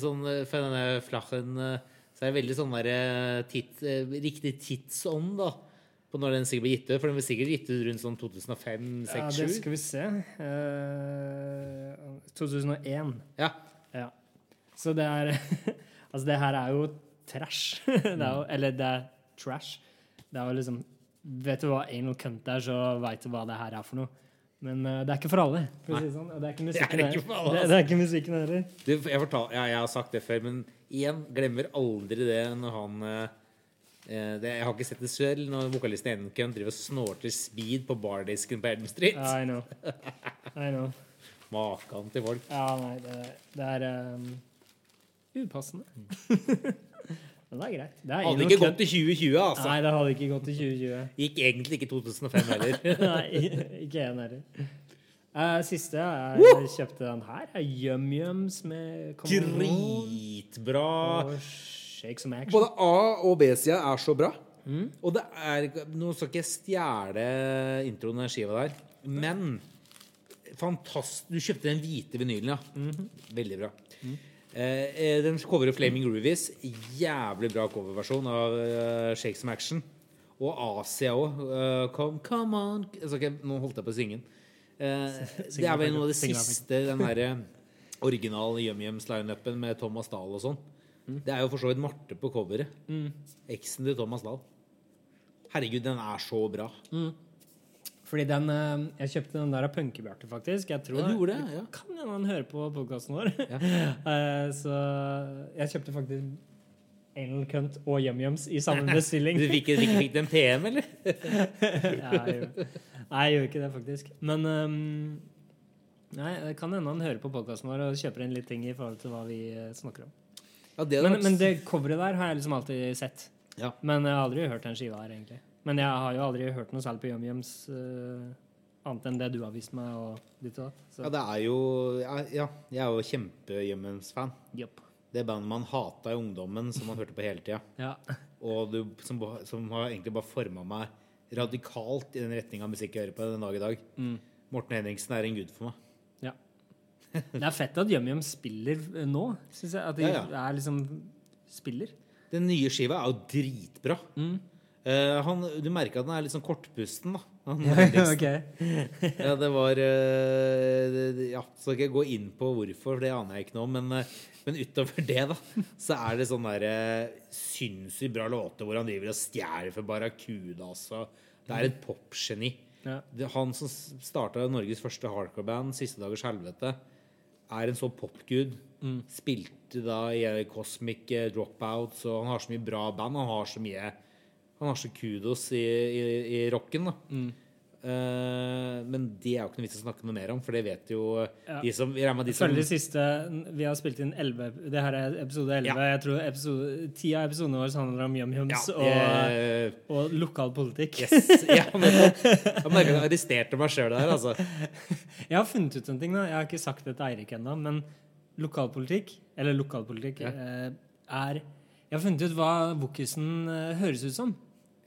sånn, For denne flachen eh, så er det veldig sånn derre tit, eh, riktig tidsånd, da. På når den sikkert blir gitt ut. For den blir sikkert gitt ut rundt sånn 2005-2007. ja, Det skal vi se. Uh, 2001. Ja. Ja. Så det er [LAUGHS] Altså, det her er jo trash. [LAUGHS] Det er jo, eller det er trash. Det er jo liksom Vet du hva anal cunt er, så veit du hva det her er for noe. Men uh, det er ikke for alle. For å si det sånn. Det er ikke musikken Det er ikke alle, heller. Det, altså. det er ikke musikken heller. Du, jeg, fortal, ja, jeg har sagt det før, men igjen, glemmer aldri det når han eh, det, Jeg har ikke sett det selv når vokalisten Enken driver og snorter speed på bardisken på Elm Street. I know. I know. Makan til folk. Ja, nei, det, det er um, upassende. [LAUGHS] Men det er greit. Det er Hadde ikke gått til 2020, altså. Nei, det hadde ikke gått til 2020. Gikk egentlig ikke 2005 heller. [LAUGHS] Nei, ikke én heller. Uh, siste jeg kjøpte den her, er Yum Yums med Dritbra. Både A- og B-sida er så bra. Og det er Nå skal ikke jeg stjele introen av skiva der, men fantastisk Du kjøpte den hvite vinylen, ja. Veldig bra. Mm. eh, den coverer Flaming Groovies. Jævlig bra coverversjon av uh, Shake Some Action. Og Asia òg. come, come on altså, okay, Nå holdt jeg på å synge den. Eh, [LAUGHS] det er vel noe av det siste, den derre original Yum Yums-lineupen med Thomas Dahl og sånn. Det er jo for så vidt Marte på coveret. Eksen til Thomas Dahl. Herregud, den er så bra. Fordi den eh, Jeg kjøpte den der av Punkebjarte, faktisk. Jeg tror Ja, du gjorde det, ja. Kan hende han hører på podkasten vår. Ja. [LAUGHS] Eh, så jeg kjøpte faktisk Anal Cunt og YumYums i samme bestilling. [LAUGHS] Du fikk, fikk, fikk den PM, eller? [LAUGHS] Ja, jeg Nei, jeg gjør ikke det, faktisk. Men um, Nei, det kan hende han hører på podkasten vår og kjøper inn litt ting i forhold til hva vi eh, snakker om. Ja, det Men, men det coveret der har jeg liksom alltid sett. Ja. Men jeg har aldri hørt den skiva her, egentlig. Men jeg har jo aldri hørt noe særlig på Yum Yums eh, annet enn det du har vist meg, og ditt og datt. Ja, det er jo Ja, ja jeg er jo kjempe-Yum Yums-fan. Yep. Det bandet man hata i ungdommen, som man hørte på hele tida. Ja. Og du, som, som har egentlig bare forma meg radikalt i den retninga musikk jeg hører på den dag i dag. Mm. Morten Henriksen er en gud for meg. ja. Det er fett at Yum Yum spiller nå, syns jeg. At de Ja, er liksom spiller. Den nye skiva er jo dritbra. Mm. Uh, han, du merker at den er litt sånn kortpusten, da. ja. [LAUGHS] Ja, det var uh, det- Ja, skal ikke gå inn på hvorfor, for det aner jeg ikke noe om. Men, uh, men utover det, da, så er det sånn derre sinnssykt bra låter hvor han driver og stjeler for Barracuda, altså. Det er et popgeni. Ja. Han som starta Norges første hardcore-band, 'Siste dagers helvete', er en så popgud. Spilte da i Cosmic eh, Dropouts, og han har så mye bra band. Han har så mye Han har så kudos i, i, i rocken, da. Eh, men det er jo ikke noe vits å snakke noe mer om, for det vet jo Ja. de som, jeg regner de som Følger siste Vi har spilt inn 11 Det her er episode 11. Ja. Jeg tror episode, Ti av episodene våre handler om Yum Yums ja, og, og lokal politikk. Yes. Ja, [LAUGHS] men, Jeg arresterte meg sjøl der, altså. Jeg har funnet ut en ting. da Jeg har ikke sagt det til Eirik ennå, men lokalpolitikk, eller lokalpolitikk, Ja. eh, er Jeg har funnet ut hva Wokisen eh, høres ut som.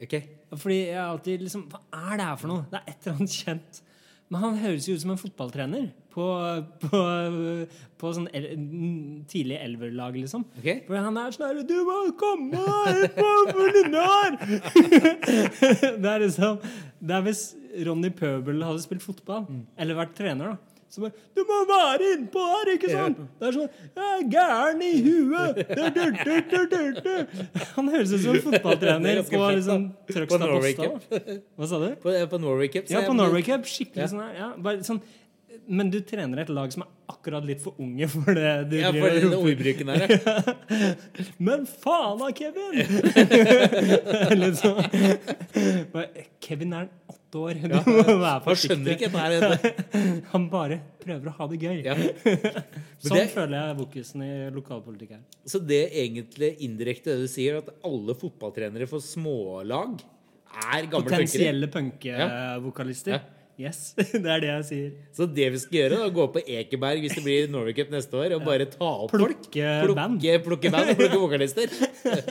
Ok. Fordi jeg alltid liksom Hva er det her for noe? Det er et eller annet kjent. Men han høres jo ut som en fotballtrener på, på, på sånn el tidlig elverlag, liksom. Okay. For han er sånn her Du må komme her på her! [LAUGHS] det er liksom Det er hvis Ronny Pøbel hadde spilt fotball, eller vært trener, da. Så bare Du må være innpå her, ikke sant? Det er sånn Jeg er gæren i huet! Du, du, du, du, du, du. Han høres ut som en fotballtrener [LAUGHS] er på liksom. Trøgstad På Norway Posta. Hva sa du? På, på Norway Cup. Ja, på Norway Cup. Skikkelig Ja. sånn her. Ja, bare sånn men du trener et lag som er akkurat litt for unge for det du Ja, for den ordbruken der, ja. [LAUGHS] Men faen da, Kevin! [LAUGHS] Sånn. Kevin er åtte år. [LAUGHS] Du Ja. må være forsiktig. Han bare prøver å ha det gøy. Ja. Sånn det- føler jeg vokusen i lokalpolitikk er. Så det egentlig indirekte det du sier, at alle fotballtrenere for smålag er gamle punkere? Potensielle punkevokalister. Ja. Yes, [LAUGHS] det er det jeg sier. Så det vi skal gjøre, da, gå på Ekeberg hvis det blir Norway Cup neste år, og bare ta opp folk. Plukke band. Plukke, plukke band og plukke vokalister.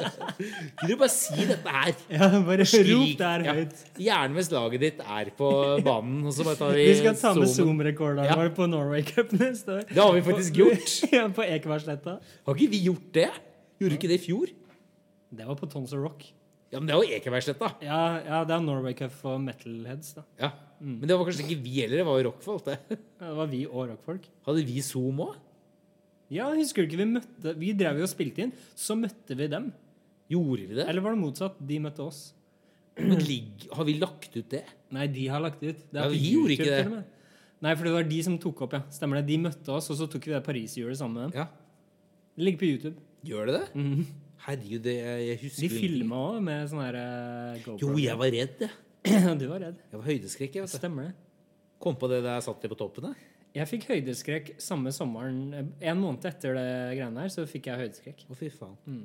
[LAUGHS] Kunne du bare si dette her? Ja, bare rop det her høyt. Ja. Gjerne hvis laget ditt er på banen. Og så bare tar vi Vi skal ta med zoomen. Zoom-rekorderen Ja. på Norway Cup neste år. Det har vi faktisk gjort. [LAUGHS] Ja, på Ekebergsletta. Har ikke vi gjort det? Gjorde ikke det i fjor? Det var på Tons Rock. Ja, men det er jo Ekebergsletta. Ja, ja, det er Norway Cup for metalheads, da. Ja. Men det var kanskje ikke vi heller, det var jo rockfolk, det. Ja, Det var vi og rockfolk. Hadde vi Zoom òg? Ja, husker du ikke vi møtte Vi drev jo og spilte inn, så møtte vi dem. Gjorde vi det? Eller var det motsatt? De møtte oss. Men ligg, har vi lagt ut det? Nei, de har lagt det ut. Det Ja, vi gjorde ikke det. Nei, for det var de som tok opp, ja. Stemmer det. De møtte oss, og så tok vi det Paris-hjulet sammen med dem. Ja. Det ligger på YouTube. Gjør det det? Herregud, det, jeg husker De filma òg med sånn her eh, GoPro. Jo, jeg var redd, jeg. [CLEARS THROAT] du var redd. Jeg var høydeskrekk. jeg, vet. Stemmer det. Kom på det da jeg satt på toppen. der. Jeg fikk høydeskrekk samme sommeren. En måned etter det greiene her, så fikk jeg høydeskrekk. Å, fy faen.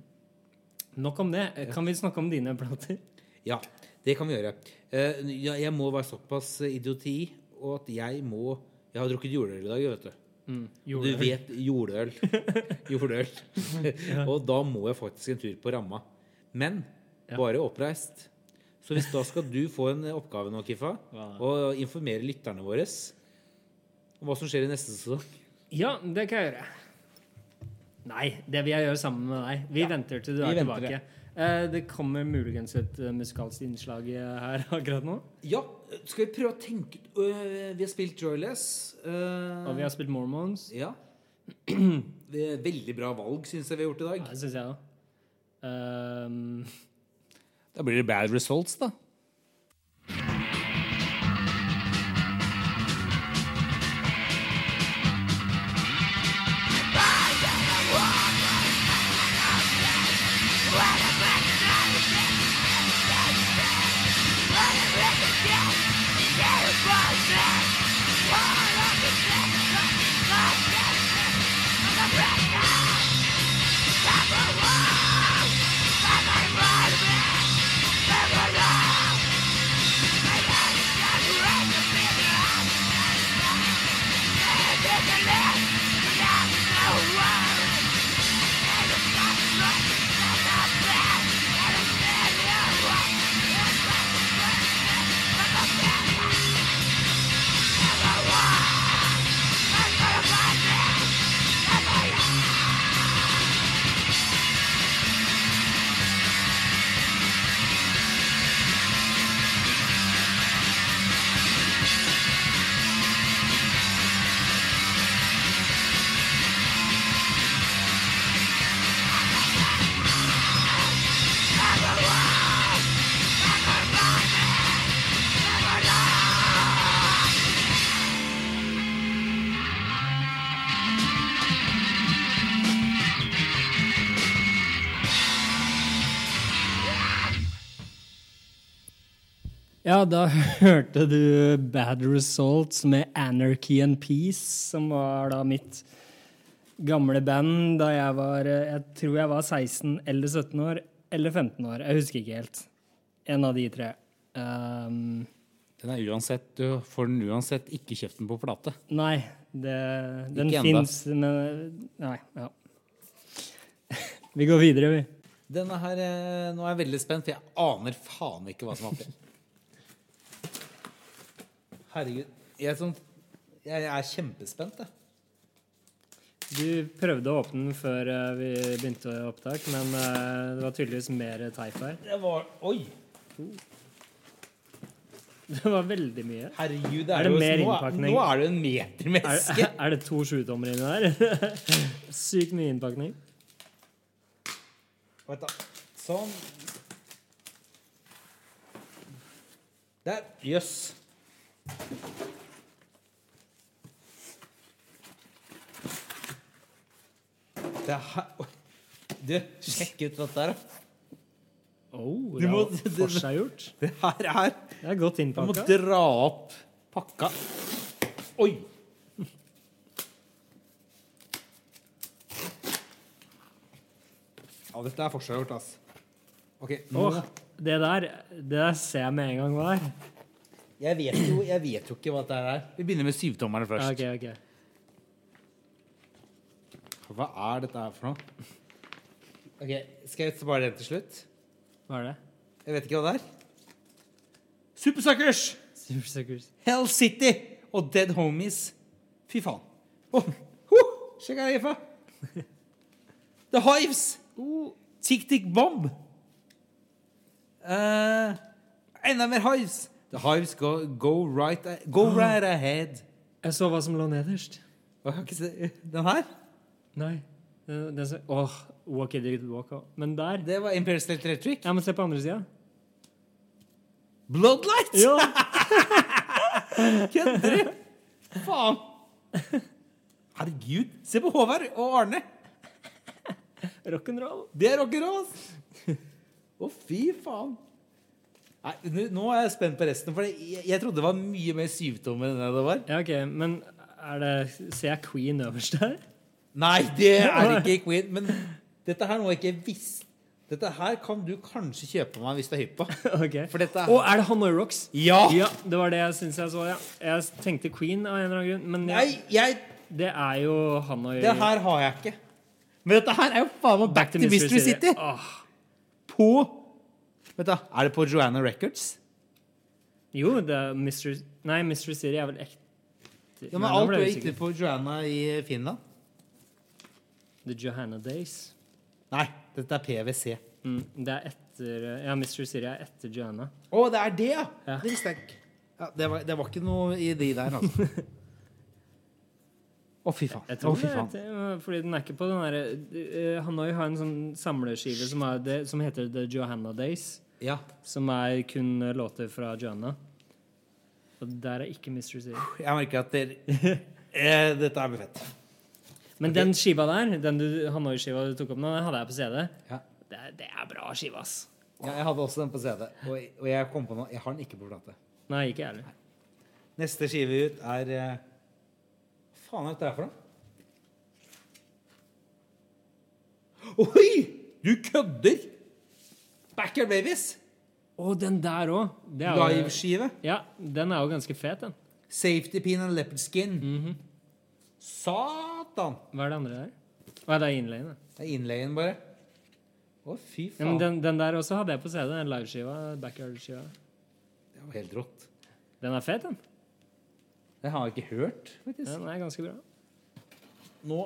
Nok om det. Kan vi snakke om dine plater? Ja, det kan vi gjøre. Eh, jeg må være såpass idioti, og at jeg må Jeg har drukket juleøl i dag, vet du. Mm. Du vet jordøl. [LAUGHS] jordøl. [LAUGHS] og da må jeg faktisk en tur på ramma. Men Ja. bare oppreist. Så hvis da skal du få en oppgave nå, Kiffa, og informere lytterne våre om hva som skjer i neste sesong. Ja, det kan jeg gjøre. Nei, det vil jeg gjøre sammen med deg. Vi venter til du er tilbake. Eh, det kommer muligens et uh, musikalsk innslag eh, her [LAUGHS] akkurat nå. Ja, skal vi prøve å tenke øh, Vi har spilt Joyless. øh, Og vi har spilt Mormons. Ja. [CLEARS THROAT] Det er Veldig bra valg, syns jeg vi har gjort i Ja, dag. det syns jeg òg. Um, Da blir det bad results, da. Ja, da hørte du Bad Results med Anarchy and Peace, som var da mitt gamle band da jeg var Jeg tror jeg var 16 eller 17 år. Eller 15 år. Jeg husker ikke helt. En av de tre. Um, Den er uansett, Du får den uansett ikke kjeften på plate. nei, det, den fins, men Nei. Ja. [LAUGHS] Vi går videre, vi. Denne her, eh, Nå er jeg veldig spent, for jeg aner faen ikke hva som er oppi. Herregud. Jeg, er sånn, jeg er kjempespent, jeg. Du prøvde å åpne den før eh, vi begynte opptak, men eh, det var tydeligvis mer teip her. Det var Oi! Det var veldig mye. Herregud, det Er er, det jo, mer nå, er- innpakning? nå er det en meter med Er, eske. er det to sjutommer inni der? [LAUGHS] Sykt mye innpakning. Vent, da. Sånn. Der. Jøss. Det er. Du, sjekk ut dette her. da. Oh, det må- [LAUGHS] det, forseggjort. Det her er Det er godt Jeg må dra opp pakka. Oi! Ja, dette er forseggjort, ass. OK, nå oh, det der det der ser jeg med en gang hva er. Jeg vet, jo, jeg vet jo ikke hva dette er. Vi begynner med syvtommerne først. Okay, okay. Hva er dette her for noe? Ok, Skal jeg spare den til slutt? Hva er det? Jeg vet ikke hva det er. Supersuckers! Supersuckers. Hell City og Dead Homies. Fy faen. Oh, oh, Sjekk her, Jefa. The Hives. Oh, Tick Tick Bomb. Uh, enda mer Hives. The Hives go, go, right, go right ahead. Jeg så hva som lå nederst. Å, Jeg har ikke sett Den her? Nei. Den, den som, åh, Walk It it, Walk Out. Men der Det var Imperial State Electric. Ja, men se på andre sida. Bloodlight! Ja! [LAUGHS] Kødder du? Faen. Herregud. Se på Håvard og Arne. Rock'n'roll. Det er rock'n'roll, ass! Å, fy faen. Nei, nå- er jeg spent på resten, for jeg, jeg trodde det var mye mer syvtommer enn det var. Ja, ok, men er det Ser jeg Queen øverst der? Nei, det er ikke Queen. Men dette her er noe jeg ikke visste. Dette her kan du kanskje kjøpe meg hvis du er hypp på. [LAUGHS] Okay. For dette Å, er det Hanoi Rocks? Ja! Ja, det var det jeg syns jeg så, ja. Jeg tenkte Queen av en eller annen grunn, men jeg, Nei, jeg, det er jo Hanoi det her har jeg ikke. Men dette her er jo faen meg Back, to Mystery City. Åh. På Vet da, Er det på Joanna Records? Jo, det er Mystery Nei, Mystery City er vel ekte. Ja, men Nei, alt er ikke på Joanna i Finland. The Johanna Days. Nei, dette er PwC. Mm, det er etter Ja, Mystery City er etter Johanna. Å, det er det, ja! Ja. Det visste jeg ikke. Ja, det, var, det var ikke noe i de der, altså. [LAUGHS] Å, fy faen. Jeg tror fy faen. Det, fordi den er ikke på den derre eh, Hanoi har en sånn samleskive som, er det, som heter The Johanna Days. Ja. Som er kun eh, låter fra Johanna. Og der er ikke Mystery City. Jeg merker at der, eh, Dette er fett. Men den skiva der, den Hanoi-skiva du tok opp nå, den hadde jeg på CD. Ja. Det, er- det er bra skive, ass. ja, jeg hadde også den på CD, og, og jeg kom på noe. Jeg har den ikke på plate. Nei, ikke jeg heller. Neste skive ut er eh, faen er dette her for noe? Oi! Du kødder! Backyard Babies! Å, den der òg. Liveskive. Ja, den er jo ganske fet, den. Safety pin and leopard skin. Satan! Hva er det andre der? Å, det er innleien, det. Det er innleien, bare. Å, fy Ja, faen. men den, den der også hadde jeg på CD. Den liveskiva. Backyard-skiva. Det var helt rått. Den er fet, den. Det har jeg ikke hørt, Ja, faktisk. den er ganske bra. Nå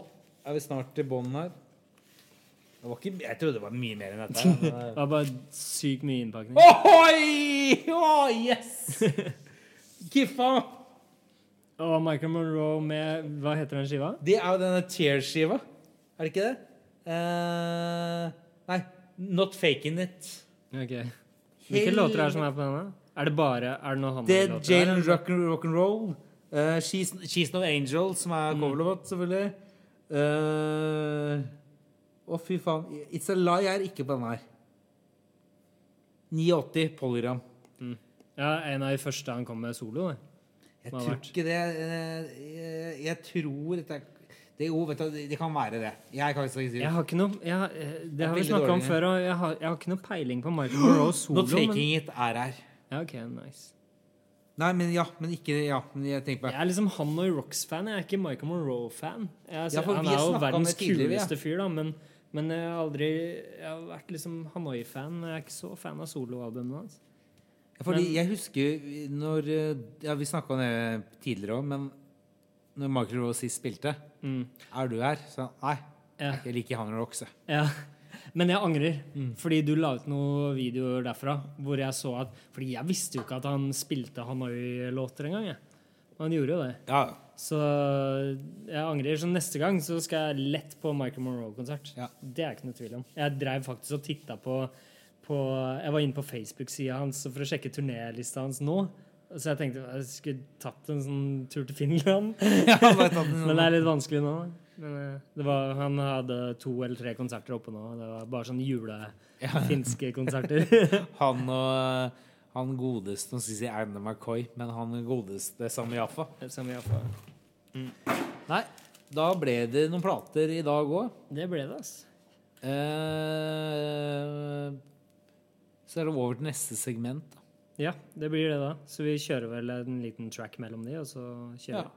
er vi snart til bånn her. Det var ikke, jeg trodde det var mye mer enn dette. men [LAUGHS] Det var bare sykt mye innpakning. Ohoi! Oh, yes! [LAUGHS] Kiffa! Og Michael Monroe med Hva heter den skiva? Det er jo denne Tears-skiva. Er det ikke det? Uh, nei. Not Faking It. Ok. Hvilke Hell- låter er det som er på denne? Er det bare Er det noe han Det er Jalen eller? Rock, Eh, She's, She's No Angel, som er coverlåt, selvfølgelig. Eh, Å, fy faen. It's a Lie er ikke på den her. 89 polygram. Ja, en av de første han kom med solo. det. Jeg tror vært? ikke det eh, Jeg, jeg tror dette er- det, jo, vet du, det det kan være det. Jeg kan ikke si Jeg har ikke noe jeg, Det har vi snakka om før, og jeg har, jeg har ikke noe peiling på Michael Monroe [GASPS] solo. Not Faking It er her. Ja, ok, nice. Nei, men ja. Men ikke Ja, men jeg tenker Jeg er liksom Hanoi Rocks-fan. Jeg er ikke Michael Monroe-fan. Ja, han er jo verdens ja. kuleste fyr, da, men, men jeg har aldri Jeg har vært liksom Hanoi-fan. Jeg er ikke så fan av soloalbumene hans. Fordi Men- jeg husker når eh, Ja, vi snakka om det tidligere òg, men når Michael Rose sist spilte Mm. Er du her? Så nei. Ja. Jeg liker han Rocks, jeg. Ja. Men jeg angrer, Mm. fordi du la ut noen videoer derfra hvor jeg så at Fordi jeg visste jo ikke at han spilte Hanoi-låter engang. jeg. Men Han gjorde jo det. Ja. Så jeg angrer. Så neste gang så skal jeg lett på Michael Monroe-konsert. Ja. Det er ikke noe tvil om. Jeg dreiv faktisk og titta på, på Jeg var inne på Facebook-sida hans for å sjekke turnélista hans nå. Så jeg tenkte jeg skulle tatt en sånn tur til Finland. Ja, en [LAUGHS] Men det er litt vanskelig nå. Det var, han hadde to eller tre konserter oppe nå. Det var bare sånne julefinske konserter. [LAUGHS] Han og han godeste Nå skal jeg si Anna McCoy, men han godeste Sami Jaffa. Vi har fått. Nei, da ble det noen plater i dag òg. Det ble det, altså. Eh, så er det over til neste segment. da. Ja, det blir det, da. Så vi kjører vel en liten track mellom de, og så kjører Ja.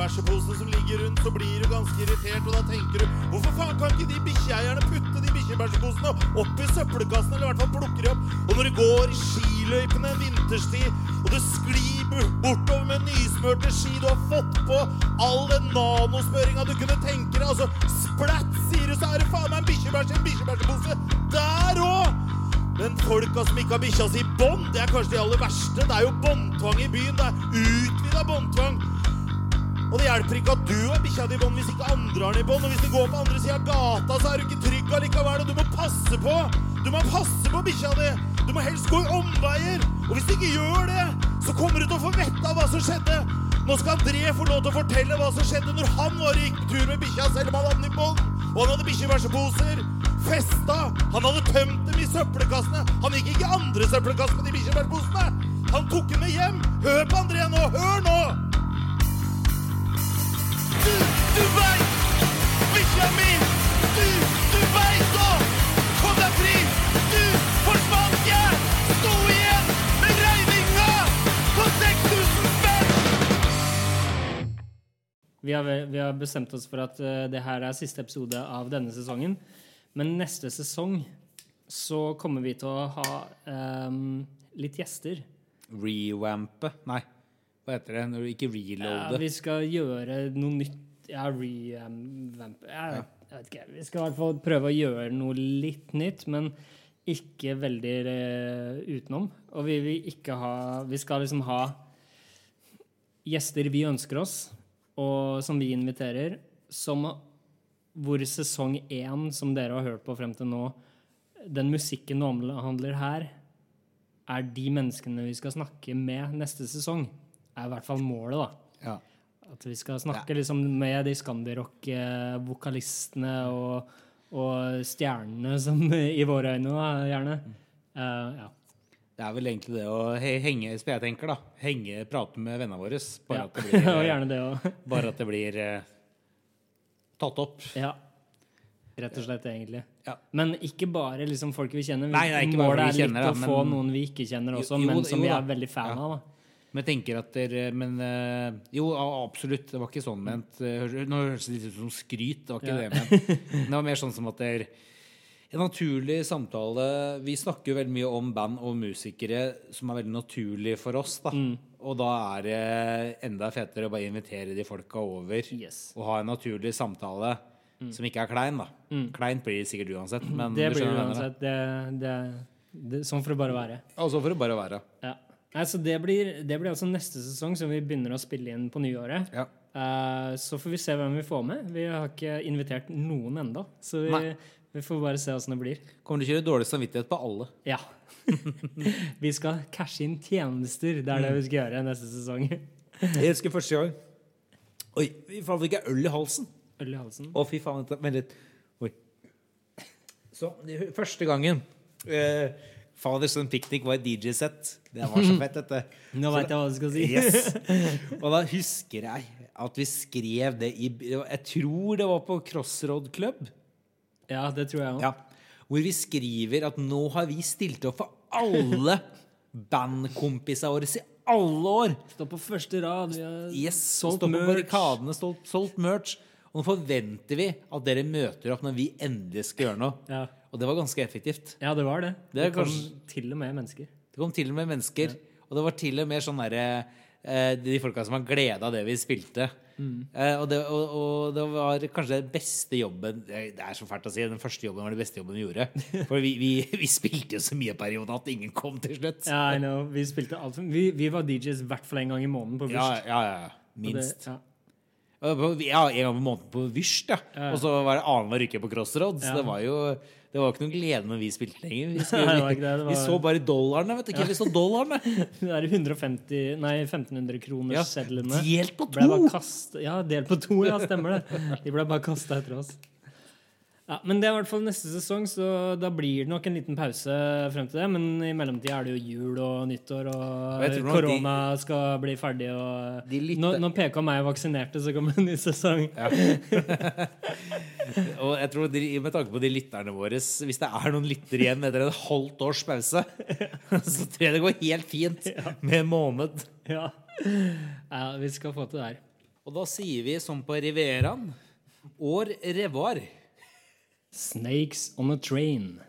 Bikkjebæsjeposene som ligger rundt, så blir du ganske irritert, og da tenker du hvorfor faen kan ikke de bikkjeeierne putte de bikkjebæsjeposene opp i søppelkassen, eller i hvert fall plukke de opp? Og når du går i skiløypene en vinterstid, og du sklir bortover med nysmørte ski, du har fått på all den nanosmøringa du kunne tenke deg, altså splatt, sier du, så er det faen meg en bikkjebæsj i en bikkjebæsjepose der òg! Men folka som ikke har bikkja si i bånd, det er kanskje de aller verste. Det er jo båndtvang i byen. Det er utvida båndtvang. Og det hjelper ikke at du har bikkja di i bånd hvis ikke andre har den i bånd. Og hvis du går på andre sida av gata, så er du ikke trygg allikevel. Og du må passe på. Du må passe på bikkja di. Du må helst gå i omveier. Og hvis du ikke gjør det, så kommer du til å få vite hva som skjedde. Nå skal André få lov til å fortelle hva som skjedde når han var på tur med bikkja, selv om han hadde den i bånd. Og han hadde bikkjebæsjeposer. Festa. Han hadde tømt dem i søppelkassene. Han gikk ikke i andre søppelkasser med de bikkjebæsjeposene. Han tok dem med hjem. Hør på André nå. Hør nå! Bikkja mi! Du, du veit nå! Kom deg fri! Du forsvant! Sto igjen med regninga på 6000 spenn! Vi har, vi har bestemt oss for at uh, det her er siste episode av denne sesongen. Men neste sesong så kommer vi til å ha um, litt gjester. Rewampe Nei, hva heter det? Når du ikke Ja, vi skal gjøre noe nytt. Ja, revamp jeg, jeg vet ikke. Vi skal i hvert fall prøve å gjøre noe litt nytt, men ikke veldig uh, utenom. Og vi vil ikke ha Vi skal liksom ha gjester vi ønsker oss, og som vi inviterer, som hvor sesong én, som dere har hørt på frem til nå, den musikken det omhandler her, er de menneskene vi skal snakke med neste sesong. Er i hvert fall målet, da. Ja. At vi skal snakke liksom med de Scandirock-vokalistene og, og stjernene som [LAUGHS] i våre øyne, da, gjerne. Uh, ja. Det er vel egentlig det å henge, som jeg tenker, da. Henge, prate med vennene våre. Bare, at det blir, [LAUGHS] og eh, gjerne det [LAUGHS] bare at det blir uh, tatt opp. Ja. Rett og slett, egentlig. Ja. Men ikke bare liksom folk vi kjenner. Nei, nei, ikke bare Målet er litt kjenner, å få noen vi ikke kjenner også, Jo- jo, men som jo vi er veldig fan Ja. av. da. Men jeg tenker at dere Men eh, jo, absolutt. Det var ikke sånn ment. Eh, Nå høres det litt ut som skryt. Det var ikke Ja. det ment. Men [LAUGHS] det var mer sånn som at det er en naturlig samtale Vi snakker jo veldig mye om band og musikere som er veldig naturlig for oss. da Mm. Og da er det enda fetere å bare invitere de folka over Yes. og ha en naturlig samtale som ikke er klein. da Kleint blir det sikkert uansett. Men Mm. det blir uansett. Det, det, det, sånn får det bare være. Ja, Og så får det bare være. Ja. Nei, så det blir, det blir altså neste sesong, som vi begynner å spille inn på nyåret. Ja. Uh, så får vi se hvem vi får med. Vi har ikke invitert noen ennå, så vi, vi får bare se åssen det blir. Kommer til å kjøre dårlig samvittighet på alle. Ja. [LAUGHS] vi skal cashe inn tjenester. Det er det vi skal gjøre neste sesong. Jeg husker første gang Oi, vi fikk jeg øl i halsen? Øl i halsen. Å, fy faen. Vent litt. Oi. Så, første gangen eh, Faderson Picnic var et DJ-sett. Det var så [LAUGHS] fett, dette. Nå veit jeg hva du skal si. Yes. [LAUGHS] Og da husker jeg at vi skrev det i Jeg tror det var på Crossroad Club. Ja, det tror jeg òg. Ja. Hvor vi skriver at nå har vi stilt opp for alle [LAUGHS] bandkompisene våre i alle år. Stå på første rad. Vi har Yes, solgt Stå på merch. barrikadene, solgt, solgt merch. Og nå forventer vi at dere møter opp når vi endelig skal gjøre noe. Ja. Og det var ganske effektivt. ja, det var det. Det Det kom kanskje- til og med mennesker. Det kom til og med mennesker. Og det var til og med sånn derre eh, De folka som har glede av det vi spilte. Mm. og, det, og, og det var kanskje den beste jobben Det er så fælt å si. Den første jobben var den beste jobben vi gjorde. [LAUGHS] For vi, vi, vi spilte jo så mye perioder perioden at ingen kom til slutt. Ja, I know. Vi spilte alt Vi, vi var DJs i hvert fall en gang i måneden på Ja, ja, ja. Minst. det- ja. Ja, en gang i måneden på Wyrst, ja. Ja. Og så var det annenhver uke på Crossroads. Ja. Det var jo det var ikke noe glede når vi spilte lenger. Vi, [LAUGHS] Nei, det det det, var... vi så bare dollarene. vet du ikke? Vi så dollarene. [LAUGHS] Det er 150 Nei, 1500 Ja. Delt på to! Kast... ja, delt på to, ja, stemmer det. De ble bare kasta etter oss. Ja, men det er i hvert fall neste sesong, så da blir det nok en liten pause frem til det. Men i mellomtida er det jo jul og nyttår, Og korona skal bli ferdig. Og lytter- når, når PK og meg er vaksinerte, så kommer det en ny sesong. [LAUGHS] Og jeg tror de, Med tanke på de lytterne våre Hvis det er noen lyttere igjen etter en halvt års pause, [LAUGHS] så tror jeg det går helt fint med en måned. Ja. ja, vi skal få til det her. Og da sier vi som på Rivieraen År revoir. Snakes on a train.